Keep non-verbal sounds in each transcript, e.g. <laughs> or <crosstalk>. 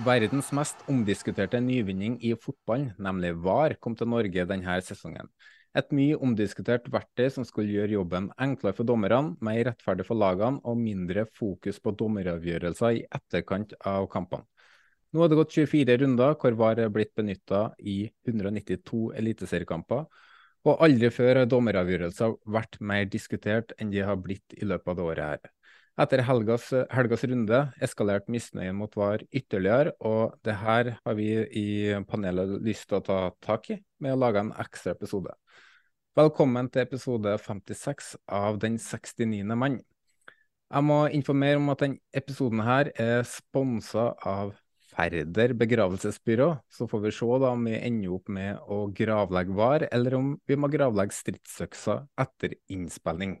Verdens mest omdiskuterte nyvinning i fotballen, nemlig VAR, kom til Norge denne sesongen. Et mye omdiskutert verktøy som skulle gjøre jobben enklere for dommerne, mer rettferdig for lagene og mindre fokus på dommeravgjørelser i etterkant av kampene. Nå har det gått 24 runder hvor VAR er blitt benytta i 192 eliteseriekamper, og aldri før har dommeravgjørelser vært mer diskutert enn de har blitt i løpet av det året her. Etter helgas, helgas runde eskalerte misnøyen mot VAR ytterligere, og det her har vi i panelet lyst til å ta tak i med å lage en ekstra episode. Velkommen til episode 56 av Den 69. mann. Jeg må informere om at denne episoden her er sponsa av Færder begravelsesbyrå. Så får vi se da om vi ender opp med å gravlegge VAR, eller om vi må gravlegge stridsøkser etter innspilling.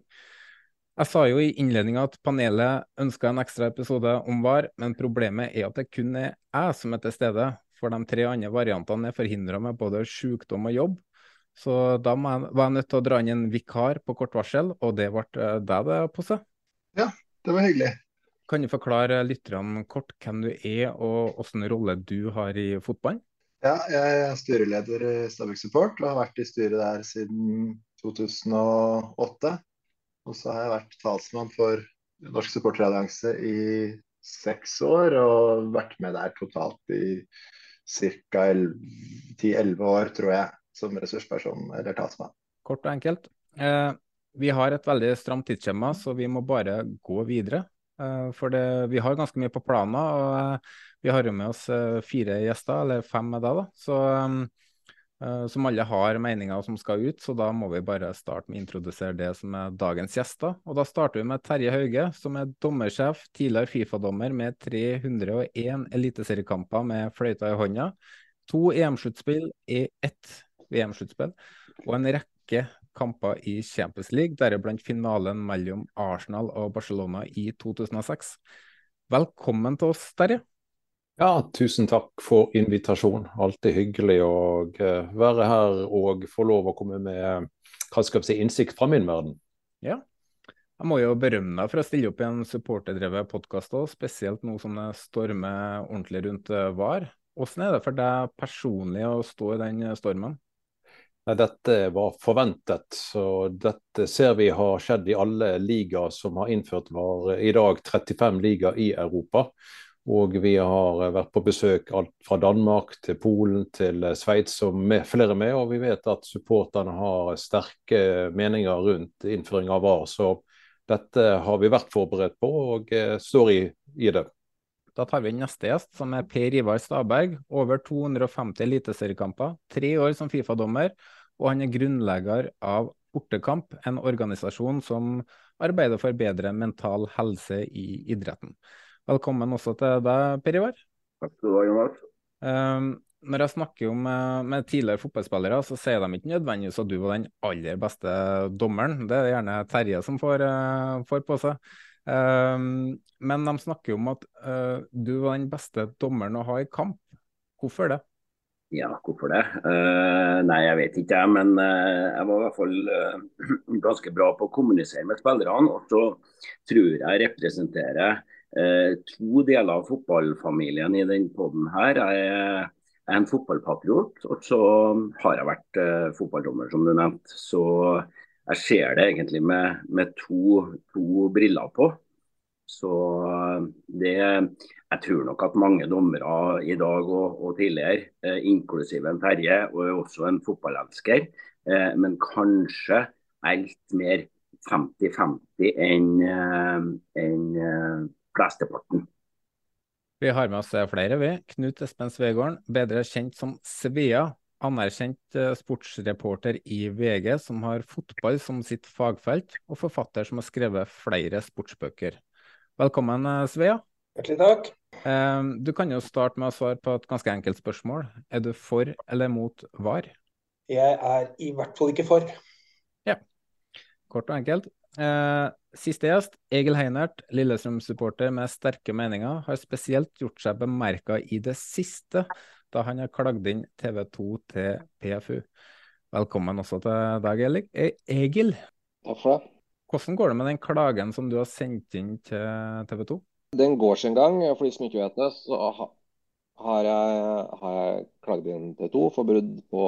Jeg sa jo i innledninga at panelet ønska en ekstra episode om VAR, men problemet er at det kun er jeg som er til stede. For de tre andre variantene er forhindra med både sykdom og jobb. Så da jeg, var jeg nødt til å dra inn en vikar på kort varsel, og det ble eh, deg, det, Posse. Det var hyggelig. Kan du forklare lytterne kort hvem du er, og hvilken rolle du har i fotballen? Ja, jeg er styreleder i Stabæk Support og har vært i styret der siden 2008. Og så har jeg vært talsmann for Norsk supporterallianse i seks år, og vært med der totalt i ca. 10-11 år, tror jeg, som ressursperson eller talsmann. Kort og enkelt. Eh, vi har et veldig stramt tidsskjema, så vi må bare gå videre. Eh, for det, vi har ganske mye på planen, og eh, vi har jo med oss eh, fire gjester, eller fem med deg, da. Så, eh, som alle har meninger som skal ut, så da må vi bare starte med å introdusere det som er dagens gjester. Og da starter vi med Terje Hauge, som er dommersjef, tidligere Fifa-dommer med 301 eliteseriekamper med fløyta i hånda. To EM-sluttspill i ett VM-sluttspill, og en rekke kamper i Champions League, deriblant finalen mellom Arsenal og Barcelona i 2006. Velkommen til oss, Terje. Ja, tusen takk for invitasjonen. Alltid hyggelig å eh, være her og få lov å komme med hva skal si, innsikt fra min verden. Ja. Jeg må jo berømme deg for å stille opp i en supporterdrevet podkast spesielt nå som det stormer ordentlig rundt eh, VAR. Hvordan er det for deg personlig å stå i den stormen? Dette var forventet. så Dette ser vi har skjedd i alle ligaer som har innført VAR. I dag 35 ligaer i Europa. Og vi har vært på besøk alt fra Danmark til Polen til Sveits og med, flere med. Og vi vet at supporterne har sterke meninger rundt innføring av VAR. Så dette har vi vært forberedt på og eh, står i, i det. Da tar vi inn neste gjest, som er Per Ivar Staberg. Over 250 eliteseriekamper, tre år som Fifa-dommer, og han er grunnlegger av Bortekamp, en organisasjon som arbeider for bedre mental helse i idretten. Velkommen også til deg, Per Ivar. Takk skal du ha, Jonas. Um, når jeg snakker om, uh, med tidligere fotballspillere, så sier de ikke nødvendigvis at du var den aller beste dommeren. Det er gjerne Terje som får, uh, får på seg. Um, men de snakker om at uh, du var den beste dommeren å ha i kamp. Hvorfor det? Ja, hvorfor det? Uh, nei, jeg vet ikke, jeg. Men uh, jeg var i hvert fall uh, <clears throat> ganske bra på å kommunisere med spillerne. Og så tror jeg representerer to deler av fotballfamilien i denne poden her. Jeg er en fotballpatriot, og så har jeg vært fotballdommer, som du nevnte. Så jeg ser det egentlig med, med to, to briller på. Så det Jeg tror nok at mange dommere i dag og, og tidligere, eh, inklusive en Terje, og også en fotballelsker, eh, men kanskje er litt mer 50-50 enn eh, en, eh, flesteparten. Vi har med oss flere, vi. Knut Espen Svegården, bedre kjent som Svea. Anerkjent eh, sportsreporter i VG, som har fotball som sitt fagfelt, og forfatter som har skrevet flere sportsbøker. Velkommen, eh, Svea. Hjertelig takk. Eh, du kan jo starte med å svare på et ganske enkelt spørsmål. Er du for eller mot VAR? Jeg er i hvert fall ikke for. Ja, kort og enkelt. Eh, siste gjest, Egil Heinert, Lillestrøm-supporter med sterke meninger, har spesielt gjort seg bemerka i det siste, da han har klagd inn TV 2 til PFU. Velkommen også til deg, Egil. Takk for det. Hvordan går det med den klagen som du har sendt inn til TV 2? Den går sin gang. For de som ikke vet det, så har jeg, har jeg klagd inn TV 2 for brudd på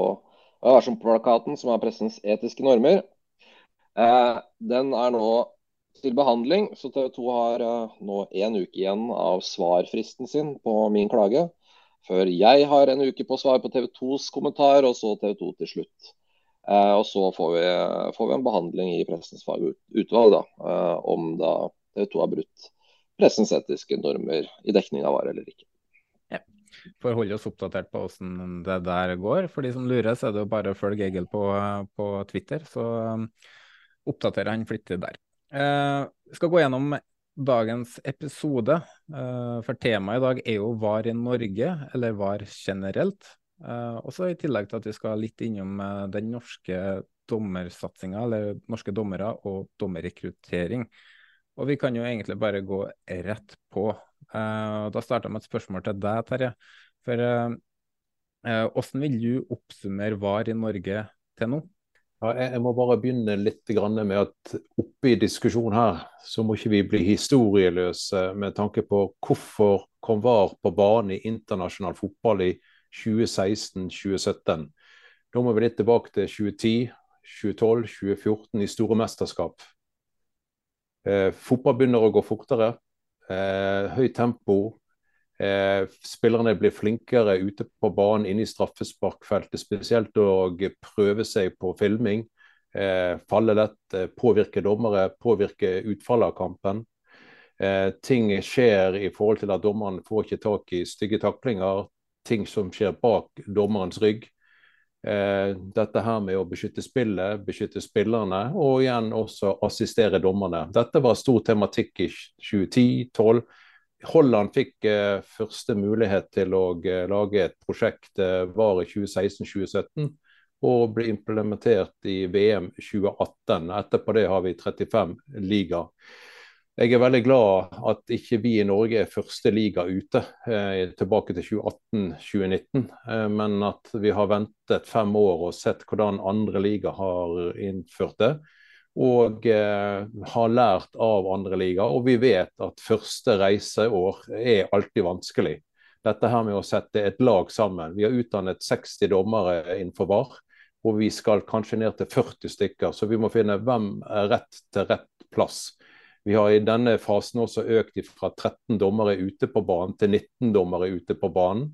Værsomplakaten, som er pressens etiske normer. Eh, den er nå til behandling, så TV 2 har eh, nå én uke igjen av svarfristen sin på min klage. Før jeg har en uke på svar på TV 2s kommentar, og så TV 2 til slutt. Eh, og så får vi, får vi, en behandling i pressens fagutvalg da, eh, om da TV 2 har brutt pressens etiske normer i dekning av varer eller ikke. Ja. Å holde oss oppdatert på hvordan det der går. For de som lurer, så er det jo bare å følge Egil på, på Twitter, så um, oppdaterer han flittig der. Uh, vi skal gå gjennom dagens episode, uh, for temaet i dag er jo VAR i Norge, eller VAR generelt. Uh, også I tillegg til at vi skal litt innom uh, den norske dommersatsinga, eller norske dommere og dommerrekruttering. Og vi kan jo egentlig bare gå rett på. Da starter jeg med et spørsmål til deg, Terje. For hvordan vil du oppsummere VAR i Norge til nå? Ja, jeg, må bare begynne litt med at oppe i diskusjonen her, så må ikke vi bli historieløse med tanke på hvorfor kom VAR på banen i internasjonal fotball i 2016-2017. Da må vi litt tilbake til 2010, 2012, 2014 i store mesterskap. Eh, fotball begynner å gå fortere. Eh, høyt tempo. Eh, spillerne blir flinkere ute på banen inne i straffesparkfeltet, spesielt å prøve seg på filming. Eh, falle lett, eh, påvirke dommere, påvirke utfallet av kampen. Eh, ting skjer i forhold til at dommeren får ikke tak i stygge taklinger ting som skjer bak dommerens rygg. Dette her med å beskytte spillet, beskytte spillerne, og igjen også assistere dommerne. Dette var stor tematikk i 2010-2012. Holland fikk eh, første mulighet til å eh, lage et prosjekt eh, var i 2016-2017 og ble implementert i VM 2018. Etterpå det har vi 35 liga. Jeg er veldig glad at ikke vi i Norge er første liga ute eh, tilbake til 2018-2019, eh, men at vi har ventet fem år og sett hvordan andre liga har innført det. Og eh, har lært av andre liga. Og vi vet at første reiseår er alltid vanskelig. Dette her med å sette et lag sammen. Vi har utdannet 60 dommere innenfor VAR. Og vi skal kanskje ned til 40 stykker, så vi må finne hvem er rett til rett plass. Vi har i denne fasen også økt fra 13 dommere ute på banen til 19 dommere ute på banen,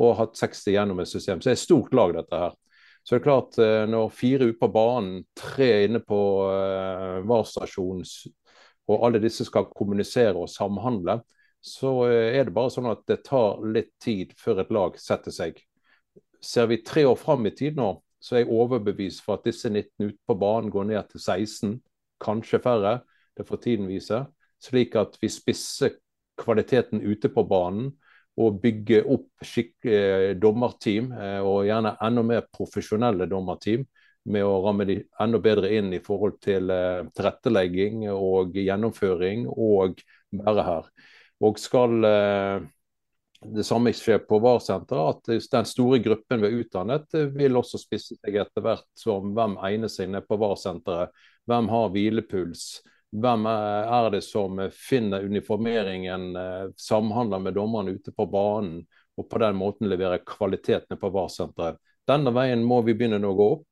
og hatt 60 gjennom et system. Så det er et stort lag, dette her. Så det er klart, eh, når fire ute på banen, tre inne på uh, VAR-stasjonen, og alle disse skal kommunisere og samhandle, så uh, er det bare sånn at det tar litt tid før et lag setter seg. Ser vi tre år fram i tid nå, så er jeg overbevist for at disse 19 ute på banen går ned til 16, kanskje færre. Det får tiden vise. Slik at vi spisser kvaliteten ute på banen og bygge opp skikkelig eh, dommerteam, eh, og gjerne enda mer profesjonelle dommerteam, med å ramme de enda bedre inn i forhold til eh, tilrettelegging og gjennomføring og være her. Og skal det samme skje på VAR-senteret, at den store gruppen vi har utdannet, vil også spisse seg etter hvert som hvem egner seg ned på VAR-senteret. Hvem har hvilepuls? Hvem er det som finner uniformeringen, eh, samhandler med dommerne ute på banen, og på den måten leverer kvaliteten på VAR-senteret. Denne veien må vi begynne å gå opp,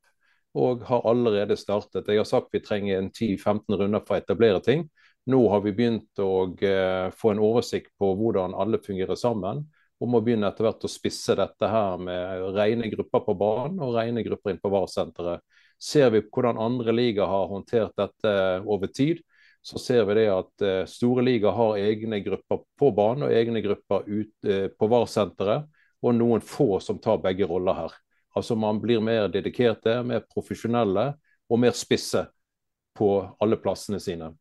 og har allerede startet. Jeg har sagt vi trenger en 10-15 runder for å etablere ting. Nå har vi begynt å uh, få en oversikt på hvordan alle fungerer sammen. Og må begynne etter hvert å spisse dette her med rene grupper på banen og rene grupper inn på VAR-senteret. Ser vi hvordan andre liga har håndtert dette over tid, så ser vi det at uh, store liga har egne grupper på banen og egne grupper ut, uh, på VAR-senteret. Og noen få som tar begge roller her. Altså Man blir mer dedikerte, mer profesjonelle og mer spisse på alle plassene sine.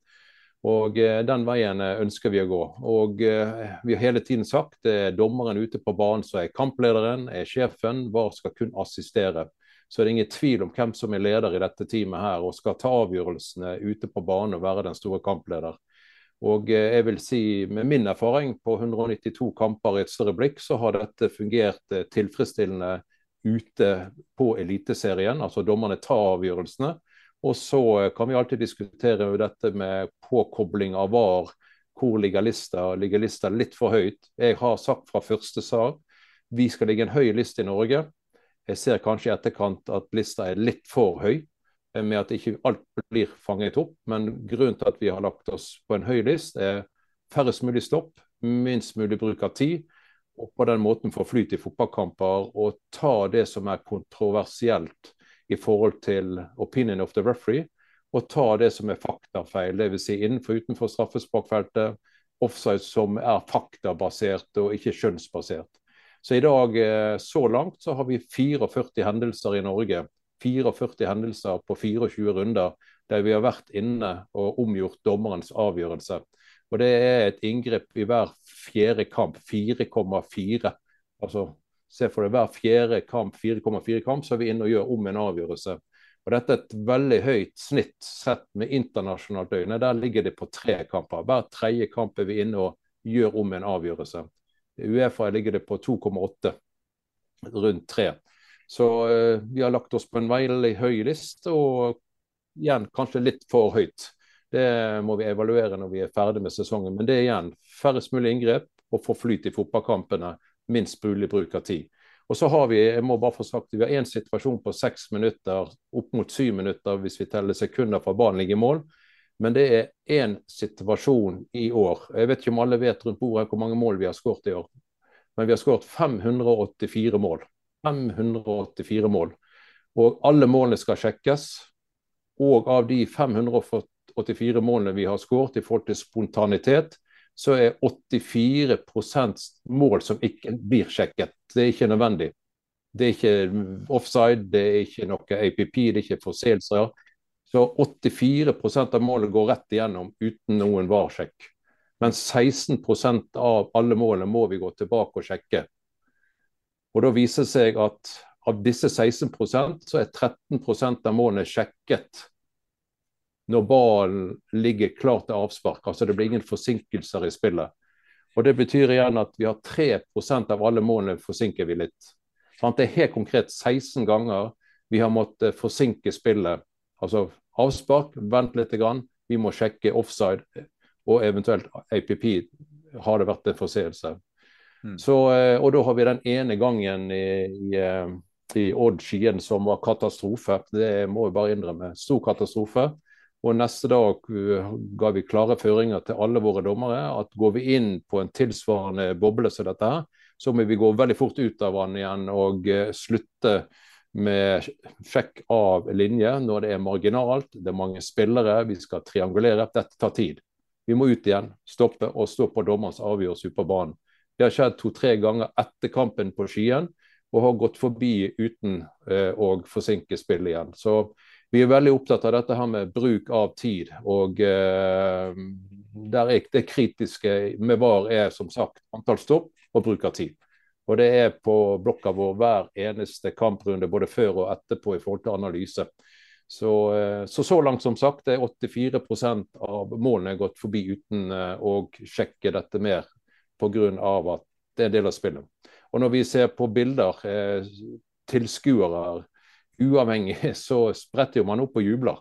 Og eh, Den veien eh, ønsker vi å gå. Og eh, Vi har hele tiden sagt det er dommeren ute på banen som er kamplederen, er sjefen. VAR skal kun assistere. Så er det ingen tvil om hvem som er leder i dette teamet her og skal ta avgjørelsene ute på banen og være den store kampleder. Og jeg vil si, Med min erfaring på 192 kamper i et større blikk, så har dette fungert tilfredsstillende ute på Eliteserien. Altså dommerne tar avgjørelsene. Og så kan vi alltid diskutere dette med påkobling av VAR. Hvor ligger lista? Ligger lista litt for høyt? Jeg har sagt fra første sak vi skal ligge en høy liste i Norge. Jeg ser kanskje i etterkant at lista er litt for høy, eh, med at ikke alt blir fanget opp. Men grunnen til at vi har lagt oss på en høy list, er færrest mulig stopp, minst mulig bruk av tid. Og på den måten få flyt i fotballkamper og ta det som er kontroversielt i forhold til opinion of the referee, og ta det som er faktafeil, dvs. Si innenfor utenfor straffesparkfeltet, offside som er faktabasert og ikke skjønnsbasert. Så i dag, eh, så langt, så har vi 44 hendelser i Norge. 44 hendelser på 24 runder der vi har vært inne og omgjort dommerens avgjørelse. Og Det er et inngrep i hver fjerde kamp. 4,4. Altså Se for deg hver fjerde kamp, 4,4 kamp, så er vi inne og gjør om en avgjørelse. Og Dette er et veldig høyt snitt sett med internasjonalt øyne. Der ligger det på tre kamper. Hver tredje kamp er vi inne og gjør om en avgjørelse. Uefa ligger det på 2,8, rundt 3. Så uh, vi har lagt oss på en veldig høy liste, og igjen kanskje litt for høyt. Det må vi evaluere når vi er ferdig med sesongen. Men det er igjen færrest mulig inngrep og få flyt i fotballkampene minst mulig bruk av tid. Og så har Vi jeg må bare få sagt, vi har en situasjon på seks minutter, opp mot syv minutter hvis vi teller sekunder fra ballen ligger i mål. Men det er én situasjon i år. Jeg vet ikke om alle vet rundt bordet hvor mange mål vi har skåret i år. Men vi har skåret 584 mål. 584 mål. Og alle målene skal sjekkes. Og av de 584 målene vi har skåret i forhold til spontanitet, så er 84% mål som ikke blir sjekket. Det er ikke nødvendig. Det er ikke offside, det er ikke noe APP, det er ikke forseelser. Så 84% av målet går rett igjennom uten noen VAR-sjekk. Men 16% av alle målene må vi gå tilbake og sjekke. Og Da viser det seg at av disse 16% så er 13% av målene sjekket når ballen ligger klar til avspark. Altså det blir ingen forsinkelser i spillet. Og Det betyr igjen at vi har 3% av alle målene forsinker vi litt. Det er helt konkret 16 ganger vi har måttet forsinke spillet. Altså avspark, vent litt, grann, vi må sjekke offside og eventuelt APP. Har det vært en forseelse? Mm. Så, eh, og da har vi den ene gangen i, i, eh, i Odd Skien som var katastrofe. Det må vi bare innrømme. Stor katastrofe. Og neste dag uh, ga vi klare føringer til alle våre dommere at går vi inn på en tilsvarende boble som dette, her, så må vi gå veldig fort ut av den igjen og slutte med fikk av linje når det er marginalt, det er mange spillere, vi skal triangulere. Dette tar tid. Vi må ut igjen, stoppe og stå på dommerens avgjørelse på banen. Det har skjedd to-tre ganger etter kampen på Skien og har gått forbi uten eh, å forsinke spillet igjen. Så vi er veldig opptatt av dette her med bruk av tid. og eh, der er Det kritiske med VAR er som sagt antall stopp og bruk av tid. Og Det er på blokka vår hver eneste kamprunde, både før og etterpå i forhold til analyse. Så, eh, så, så langt som sagt er 84% av målene gått forbi uten eh, å sjekke dette mer pga. at Det er en del av spillet. Og når vi ser på bilder, eh, tilskuere uavhengig, <laughs> så spretter jo man opp og jubler.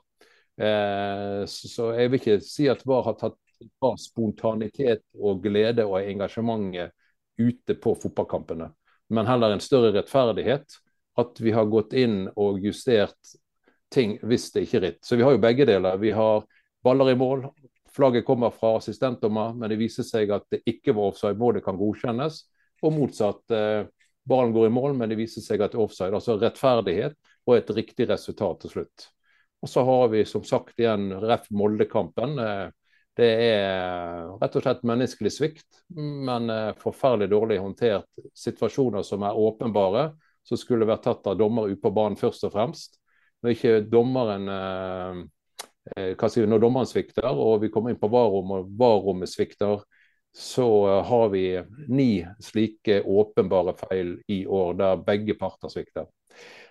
Så jeg vil ikke si at VAR har tatt fra spontanitet og glede og engasjementet ute på fotballkampene, men heller en større rettferdighet. At vi har gått inn og justert ting hvis det ikke er ritt. Så vi har jo begge deler. Vi har baller i mål. Flagget kommer fra assistentdommer, men det viser seg at det ikke var offside. Både kan godkjennes, og motsatt. Eh, ballen går i mål, men det viser seg at det er offside. Altså rettferdighet og et riktig resultat til slutt. Og så har vi som sagt igjen ref. Molde-kampen. Eh, det er rett og slett menneskelig svikt, men eh, forferdelig dårlig håndtert. Situasjoner som er åpenbare, som skulle vært tatt av dommer ute på banen først og fremst. Når ikke dommeren eh, Når dommeren svikter og vi kommer inn på varrom og varrommet svikter, så har vi ni slike åpenbare feil i år der begge parter svikter.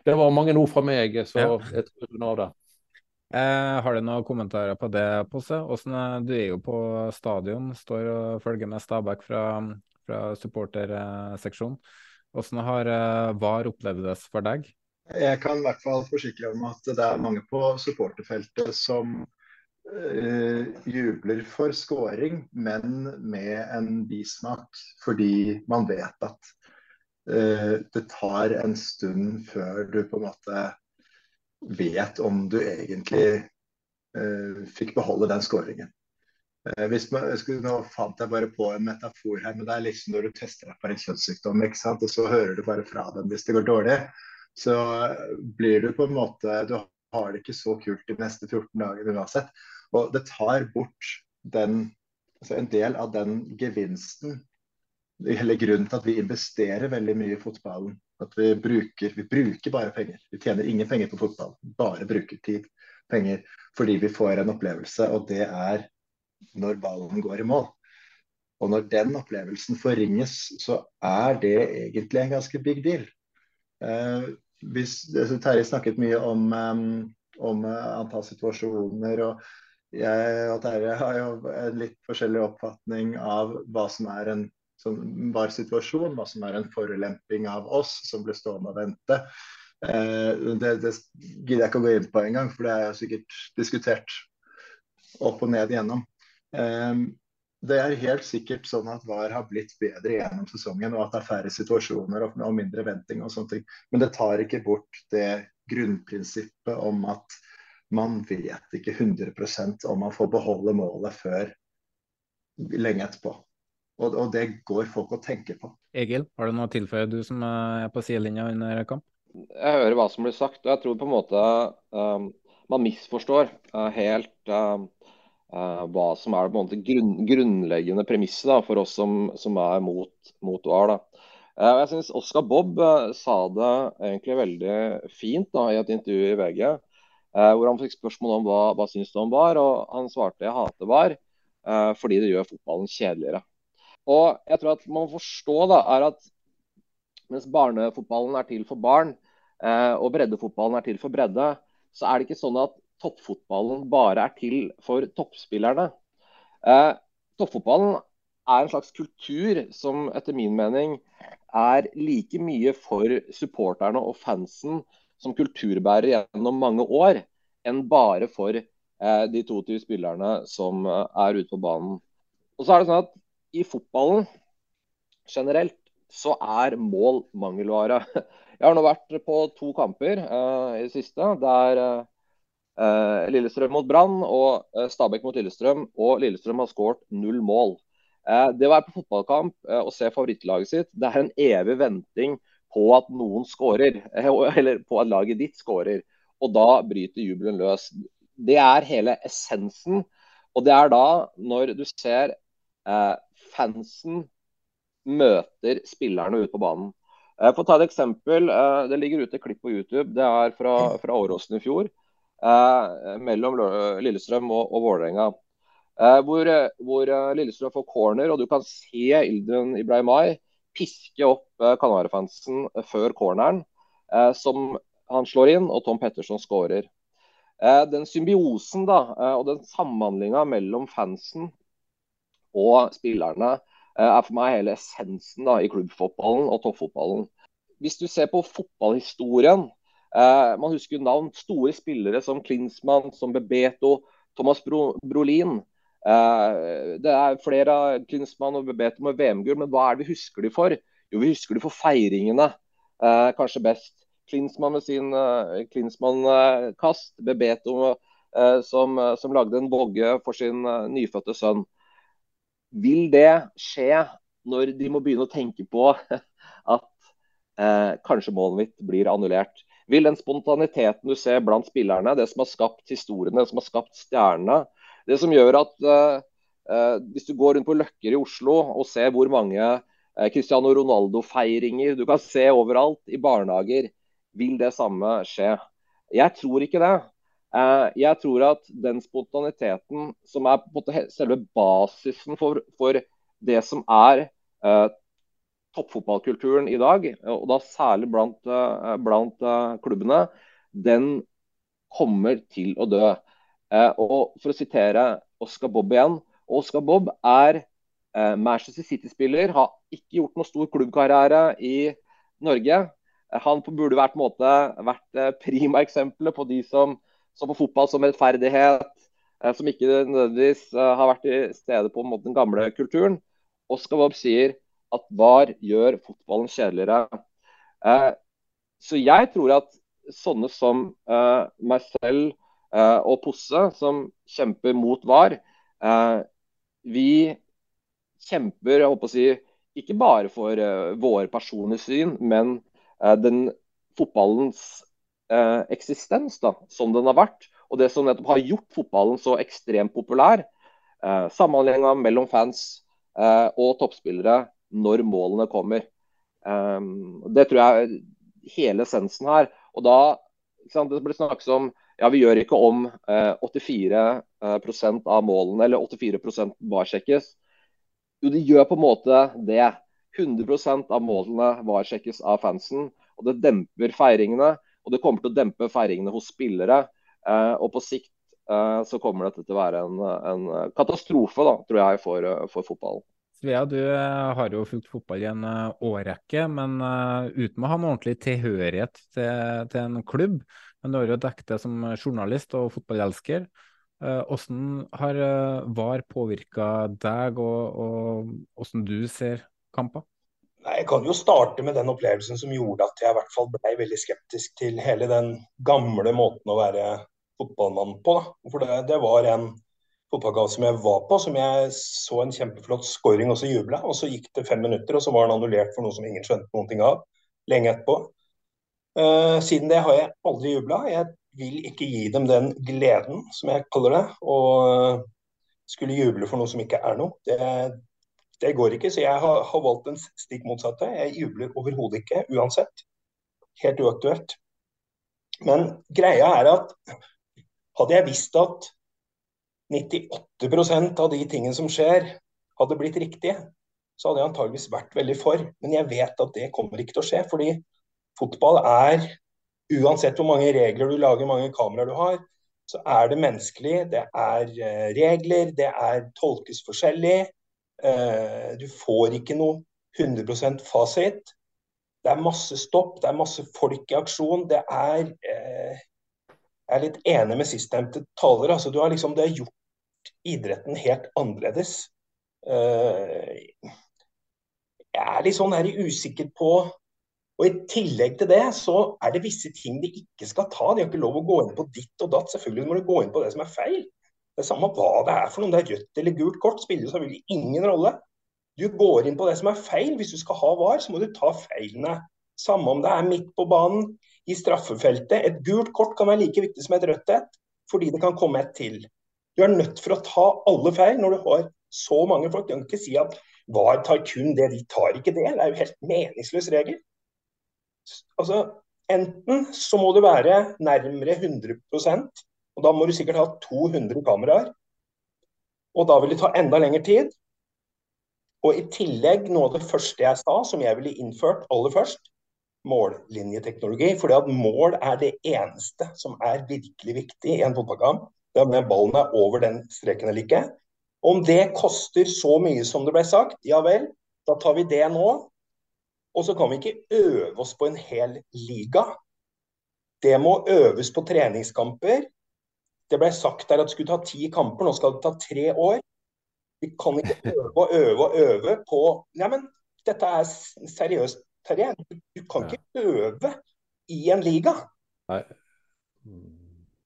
Det var mange ord fra meg, så jeg tror jeg av det. Eh, har du noen kommentarer på det, Posse? du er jo på stadion, står og følger med Stabæk fra, fra supporterseksjonen. Hvordan har eh, VAR opplevdes for deg? Jeg kan i hvert fall forsikre om at det er mange på supporterfeltet som eh, jubler for scoring, men med en bismak. Fordi man vet at uh, det tar en stund før du på en måte vet om du egentlig eh, fikk beholde den skåringen. Eh, nå fant jeg bare på en metafor her, men det er liksom når du tester deg for en kjønnssykdom, ikke sant? og så hører du bare fra dem hvis det går dårlig. Så blir du på en måte Du har det ikke så kult de neste 14 dagene uansett. Og det tar bort den, altså en del av den gevinsten, eller grunnen til at vi investerer veldig mye i fotballen at vi bruker, vi bruker bare penger. Vi tjener ingen penger på fotball, bare bruker tid, penger. Fordi vi får en opplevelse, og det er når ballen går i mål. Og når den opplevelsen forringes, så er det egentlig en ganske big deal. Eh, hvis, altså, Terje snakket mye om, om uh, antall situasjoner. og jeg og Terje har jo en litt forskjellig oppfatning av hva som er en som var situasjonen, hva som er en forulemping av oss som ble stående og vente. Eh, det, det gidder jeg ikke å gå inn på engang, for det er jo sikkert diskutert opp og ned igjennom. Eh, det er helt sikkert sånn at VAR har blitt bedre gjennom sesongen, og at det er færre situasjoner og, og mindre venting og sånne ting. Men det tar ikke bort det grunnprinsippet om at man vet ikke 100% om man får beholde målet før lenge etterpå. Og, og, det går folk og tenker på. Egil, har du noe å tilføye, du som er på sidelinja under kamp? Jeg hører hva som blir sagt, og jeg tror på en måte um, man misforstår uh, helt um, uh, hva som er på en måte grunn, grunnleggende premisset for oss som, som er mot, mot VAR. Uh, jeg synes Oscar Bob uh, sa det egentlig veldig fint da, i et intervju i VG, uh, hvor han fikk spørsmål om hva, hva syns du om VAR, og han svarte jeg hater VAR fordi det gjør fotballen kjedeligere. Og jeg tror at man må forstå da, er at mens barnefotballen er til for barn, eh, og breddefotballen er til for bredde, så er det ikke sånn at toppfotballen bare er til for toppspillerne. Eh, toppfotballen er en slags kultur som etter min mening er like mye for supporterne og fansen som kulturbærer gjennom mange år, enn bare for eh, de 22 spillerne som eh, er ute på banen. Og så er det sånn at i fotballen generelt så er mål mangelvare. Jeg har nå vært på to kamper uh, i det siste. Der uh, Lillestrøm mot Brann og uh, Stabæk mot Lillestrøm. Og Lillestrøm har skåret null mål. det å være på fotballkamp og se favorittlaget sitt, det er en evig venting på at noen skårer. Eller på at laget ditt skårer. Og da bryter jubelen løs. Det er hele essensen. Og det er da, når du ser eh, fansen møter spillerne ute på banen. Jeg for å ta et eksempel, eh, Det ligger ute et klipp på YouTube. Det er fra, fra Åråsen i fjor. Eh, mellom Lillestrøm og, og Vålerenga. Hvor, hvor, Lillestrøm får corner, og du kan se Ildren Ibrahimai piske opp Kanarifansen før corneren, som han slår inn, og Tom Petterson skårer. Den symbiosen da, og den samhandlinga mellom fansen og spillerne er for meg hele essensen da, i klubbfotballen og toppfotballen. Hvis du ser på fotballhistorien, eh, man husker jo navn store spillere som Klinsmann, som Bebeto, Thomas Bro Brolin. Eh, det er flere av Klinsmann og Bebeto med VM-gull, men hva er det vi husker de for? Jo, vi husker de for feiringene, eh, kanskje best. Klinsmann med sin uh, Klinsmann-kast, Bebeto uh, som, som, lagde en vogge for sin nyfødte sønn. Vil det skje når de må begynne å tenke på <laughs> at kanskje målet mitt blir annullert? Vil den spontaniteten du ser blant spillerne, det som har skapt historiene, det som har skapt stjernene, det som gjør at hvis du går rundt på Løkker i Oslo og ser hvor mange Cristiano Ronaldo-feiringer du kan se overalt, i barnehager, vil det samme skje. Jeg tror ikke det. Eh, jeg tror at den spontaniteten som er på selve basisen for, for det som er eh, toppfotballkulturen i dag, og da særlig blant, uh, blant uh, klubbene, den kommer til å dø. og For å sitere Oscar Bob igjen. Oscar Bob er Manchester City-spiller, har ikke gjort noe stor klubbkarriere i Norge. Han burde vært, måte, vært eh, prima eksempelet på de som så på fotball som rettferdighet, eh, som ikke nødvendigvis eh, har vært i stede på den gamle kulturen. Oscar Wobb sier at VAR gjør fotballen kjedeligere. Så jeg tror at sånne som meg selv og Posse, som kjemper mot VAR, vi kjemper jeg håper å si, ikke bare for våre personlige syn, men Eh, den fotballens eh, eksistens da, som den har vært, og det som nettopp har gjort fotballen så ekstremt populær. Eh, Samhandlinga mellom fans eh, og toppspillere når målene kommer. Eh, det tror jeg er hele essensen her. Og da sant, Det ble snakket om ja, vi gjør ikke om eh, 84% av målene, eller 84% barsjekkes. Jo, de gjør på en måte det. 100% av målene varsjekkes av fansen. og Det demper feiringene, og det kommer til å dempe feiringene hos spillere. Eh, og På sikt eh, så kommer dette til å være en, en katastrofe da, tror jeg, for, for fotballen. Svea, du eh, har jo fulgt fotball i en årrekke, men uten å ha noen ordentlig tilhørighet til, til en klubb. Men du har jo dekket det som journalist og fotballelsker. Hvordan har VAR påvirka deg, og, og hvordan du ser kamper? Nei, Jeg kan jo starte med den opplevelsen som gjorde at jeg i hvert fall ble veldig skeptisk til hele den gamle måten å være fotballmann på. Da. For det, det, var en fotballkamp som jeg var på, som jeg så en kjempeflott scoring og så jubla. Og så gikk det fem minutter, og så var den annullert for noe som ingen skjønte noen ting av. Lenge etterpå. Uh, siden det har jeg aldri jubla. Jeg vil ikke gi dem den gleden, som jeg kaller det. Og skulle juble for noe som ikke er noe. Det, det går ikke, så jeg har, har valgt den stikk motsatte. Jeg jubler overhodet ikke, uansett. Helt uaktuelt. Men greia er at hadde jeg visst at 98% av de tingene som skjer, hadde blitt riktige, så hadde jeg antageligvis vært veldig for. Men jeg vet at det kommer ikke til å skje. Fordi fotball er, uansett hvor mange regler du lager, hvor mange kameraer du har, så er det menneskelig. Det er eh, regler, det er tolkes forskjellig. Eh, du får ikke noe 100% fasit. Det er masse stopp, det er masse folk i aksjon. Det er eh, Jeg er litt enig med sistnevnte taler. Altså, du har liksom, det gjort idretten helt annerledes. Eh, jeg er litt sånn her usikker på og I tillegg til det så er det visse ting de ikke skal ta. De har ikke lov å gå inn på ditt og datt. Selvfølgelig må du gå inn på det som er feil. Det samme hva det er for noe, det er rødt eller gult kort, spiller selvfølgelig ingen rolle. Du går inn på det som er feil. Hvis du skal ha VAR, så må du ta feilene. Samme om det er midt på banen, i straffefeltet. Et gult kort kan være like viktig som et rødt et, fordi det kan komme et til. Du er nødt for å ta alle feil når du har så mange folk. Du kan ikke si at VAR tar kun det, de tar ikke det. Det er jo helt meningsløs regel. Altså, enten så må du være nærmere 100 og Da må du sikkert ha 200 kameraer. Og da vil det ta enda lengre tid. Og i tillegg, noe av det første jeg sa, som jeg ville innført aller først, mållinjeteknologi. fordi at mål er det eneste som er virkelig viktig i en fotballkamp. Det er om ballen er over den streken eller ikke. Om det koster så mye som det ble sagt, ja vel, da tar vi det nå. Og så kan vi ikke øve oss på en hel liga. Det må øves på treningskamper. Det ble sagt der at det skulle ta ti kamper, nå skal det ta tre år. Vi kan ikke øve og øve og øve på Nei, men dette er seriøst, Terje. Du kan ikke øve i en liga. Nei.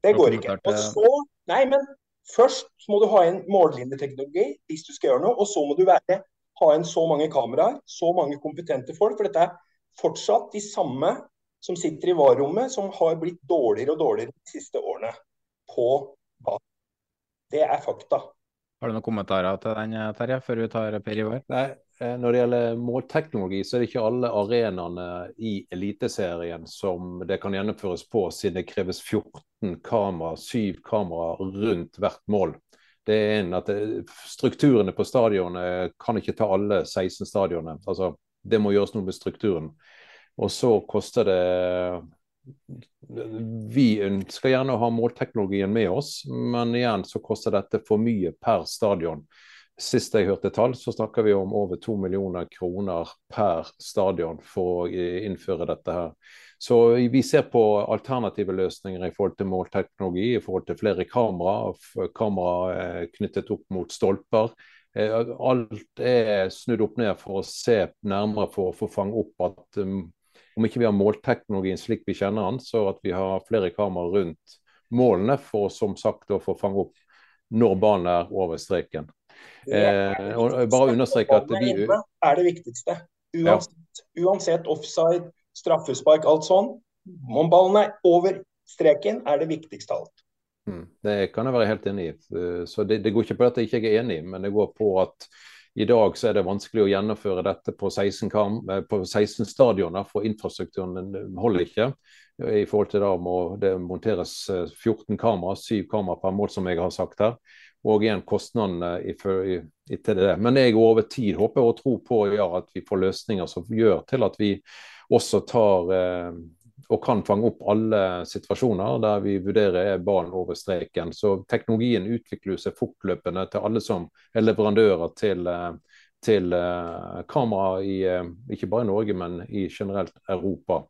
Det går ikke. Og så Nei, men først må du ha en mållinjeteknologi hvis du skal gjøre noe, og så må du være, ha en så mange kameraer, så mange kompetente folk. For dette er fortsatt de samme som sitter i VAR-rommet, som har blitt dårligere og dårligere de siste årene på banen. Det er fakta. Har du noen kommentarer til den, Terje, før vi tar Per Ivar? Nei, eh, Når det gjelder målteknologi, så er det ikke alle arenaene i Eliteserien som det kan gjennomføres på, siden det kreves 14 kamera, 7 kamera rundt hvert mål. Det er en at det, Strukturene på stadionet kan ikke ta alle 16 stadionene. Altså, det må gjøres noe med strukturen. Og så koster det Vi ønsker gjerne å ha målteknologien med oss, men igjen så koster dette for mye per stadion. Sist jeg hørte tall, så snakker vi om over to millioner kroner per stadion for å innføre dette her. Så vi ser på alternative løsninger i forhold til målteknologi, i forhold til flere kamera, kamera knyttet opp mot stolper. Alt er snudd opp ned for å se nærmere for å få fange opp at um, om ikke vi har målteknologien slik vi kjenner den, så at vi har flere kameraer rundt målene for som sagt å få fange opp når ballen er over streken. Eh, og bare understreke at vi er det viktigste. Uansett, uansett offside, straffespark, alt sånn. Om ballen er over streken, er det viktigste av alt. Mm, det kan jeg være helt enig i. Så det, det går ikke på at jeg ikke er enig, men det går på at i dag så er det vanskelig å gjennomføre dette på 16, kam, på 16 stadioner, for infrastrukturen holder ikke. I forhold til da må det monteres 14 kamera, 7 kamera per mål, som jeg har sagt her. Og igjen kostnadene i, til det. Men jeg over tid håper og tror på ja, at vi får løsninger som gjør til at vi også tar eh, og kan fange opp alle situasjoner der vi vurderer er barn over streken. Så teknologien utvikler seg fortløpende til alle som er leverandører til, til uh, kamera i uh, ikke bare Norge, men i generelt Europa.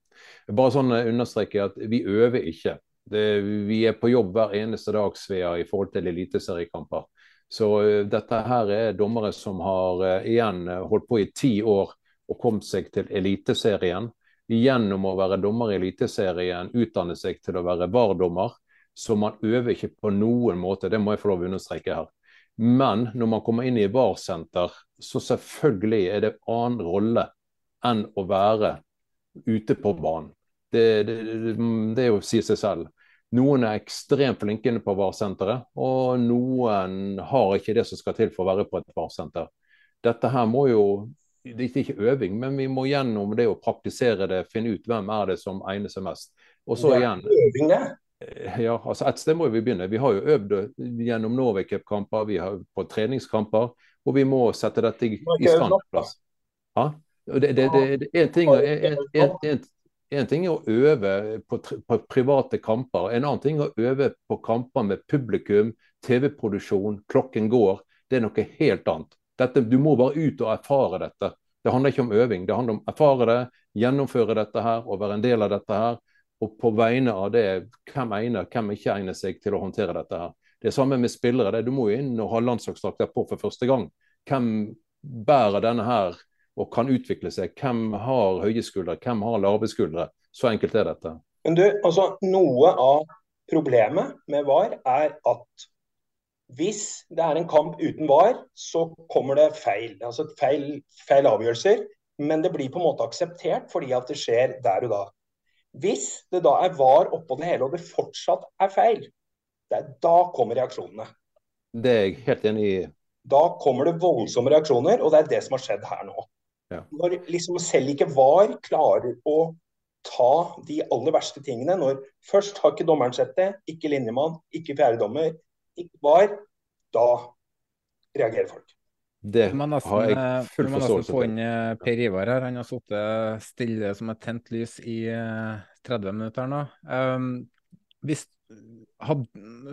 Bare sånn understreker at vi øver ikke. Det, vi er på jobb hver eneste dag Svea, i forhold til eliteseriekamper. Så dette her er dommere som har igjen holdt på i ti år og kommet seg til Eliteserien gjennom å være dommer i Eliteserien utdanne seg til å være VAR-dommer. Så man øver ikke på noen måte, det må jeg få lov å understreke her. Men når man kommer inn i VAR-senter, så selvfølgelig er det annen rolle enn å være ute på banen. Det, det, det er å si seg selv. Noen er ekstremt flinke inne på VAR-senteret, og noen har ikke det som skal til for å være på et VAR-senter. Dette her må jo det er ikke øving, men vi må gjennom det å praktisere det, finne ut hvem er det som egner seg mest. Og så igjen øving, det? Eh, ja, altså Et sted må vi begynne. Vi har jo øvd gjennom Norway Cup-kamper, vi har på treningskamper, og vi må sette dette i, i stand. Plass. Ja? Det, det, det, det, en, ting, en, en, en, ting er å øve på, på, private kamper, en annen ting er å øve på kamper med publikum, TV-produksjon, klokken går. Det er noe helt annet. Dette, du må bare ut og erfare dette. Det handler ikke om øving, det handler om å erfare det, gjennomføre dette her og være en del av dette her. Og på vegne av det, hvem egner, hvem ikke egner seg til å håndtere dette her. Det er samme med spillere. Det. Du må jo inn og ha landslagsdrakter på for første gang. Hvem bærer denne her og kan utvikle seg? Hvem har høye skuldre, hvem har lave skuldre? Så enkelt er dette. Men du, altså Noe av problemet med VAR er at hvis det er en kamp uten VAR, så kommer det feil. Altså feil, feil avgjørelser. Men det blir på en måte akseptert fordi at det skjer der og da. Hvis det da er VAR oppå det hele og det fortsatt er feil, er, da kommer reaksjonene. Det er jeg helt enig i. Da kommer det voldsomme reaksjoner, og det er det som har skjedd her nå. Ja. Når liksom selv ikke VAR klarer å ta de aller verste tingene, når først har ikke dommeren sett det, ikke linjemann, ikke fjerdedommer, ikke var, da reagerer folk. Det har jeg eh, full forståelse for. inn eh, Per Ivar her. Han har sittet stille som et tent lys i 30 eh, minutter nå. Um, hvis, had,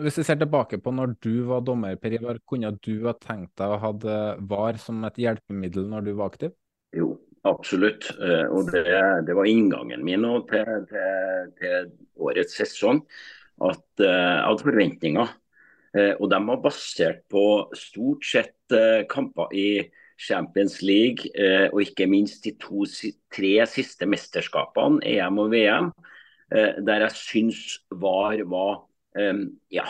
Hvis vi ser tilbake på når du var dommer, Per Ivar, kunne du ha tenkt deg å ha VAR som et hjelpemiddel når du var aktiv? Jo, absolutt. Eh, og det, det var inngangen min til, til, til, årets sesong. At jeg hadde forventninger. Uh, og de var basert på stort sett uh, kamper i Champions League og ikke minst de to-tre siste mesterskapene, EM og VM, der jeg syns VAR var ja,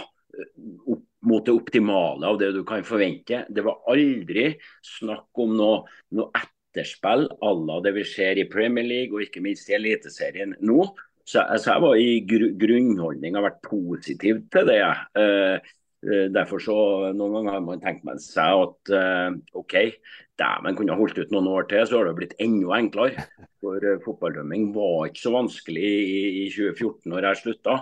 opp mot det optimale av det du kan forvente. Det var aldri snakk om noe, noe etterspill à la det vi ser i Premier League og ikke minst i Eliteserien nå. Så, så jeg var i gru, grunnholdning har vært positiv til det. Uh, derfor så Noen ganger har man tenkt med seg at uh, OK, dæven kunne holdt ut noen år til, så har det blitt enda enklere. For uh, fotballdømming var ikke så vanskelig i, i 2014 når jeg slutta.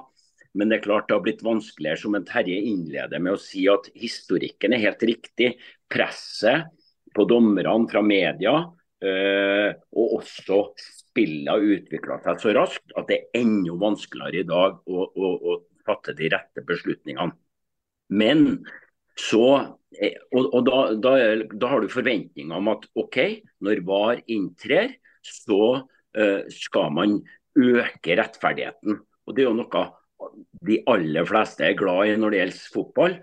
Men det er klart det har blitt vanskeligere, som en Terje innleder med å si at historikken er helt riktig. Presset på dommerne fra media, uh, og også spillet har utvikla seg så raskt at det er enda vanskeligere i dag å, å, å fatte de rette beslutningene. Men så, eh, og, og da, da, da, har du forventninger om at OK, når VAR inntrer, så uh, skal man øke rettferdigheten. Og Det er jo noe de aller fleste er glad i når det gjelder fotball.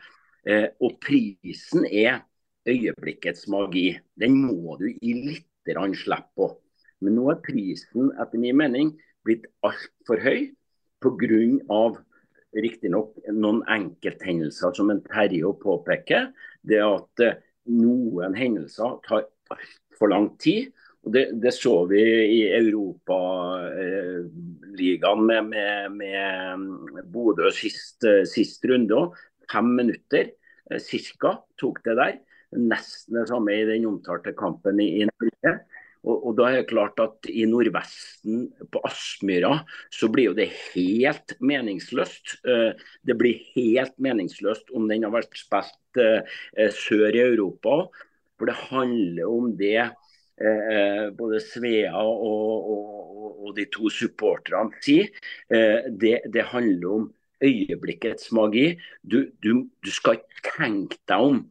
Uh, og prisen er øyeblikkets magi. Den må du gi litt slippe på. Men nå er prisen etter min mening blitt altfor høy pga. Riktignok noen enkelthendelser som en Terje påpeker. Det at eh, noen hendelser tar altfor lang tid. Og det, det, så vi i Europaligaen eh, med, med, med Bodø sist, sist runde òg. Fem minutter eh, ca. tok det der. Nesten det samme i den omtalte kampen i, i Norge. Og, og, da er det klart at I Nordvesten, på Aspmyra, så blir jo det helt meningsløst. Eh, det blir helt meningsløst om den har vært spilt eh, sør i Europa. For det handler om det eh, både Svea og, og, og, de to supporterne sier. Eh, det, det, handler om øyeblikkets magi. Du, du, du, skal ikke tenke deg om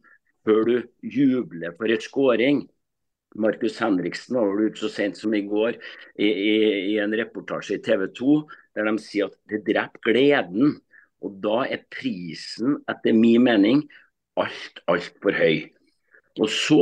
før du jubler for et skåring. Markus Henriksen var ute så sent som i går i, i, i en reportasje i TV 2 der de sier at det dreper gleden. Og da er prisen, etter min mening, alt, altfor høy. Og så,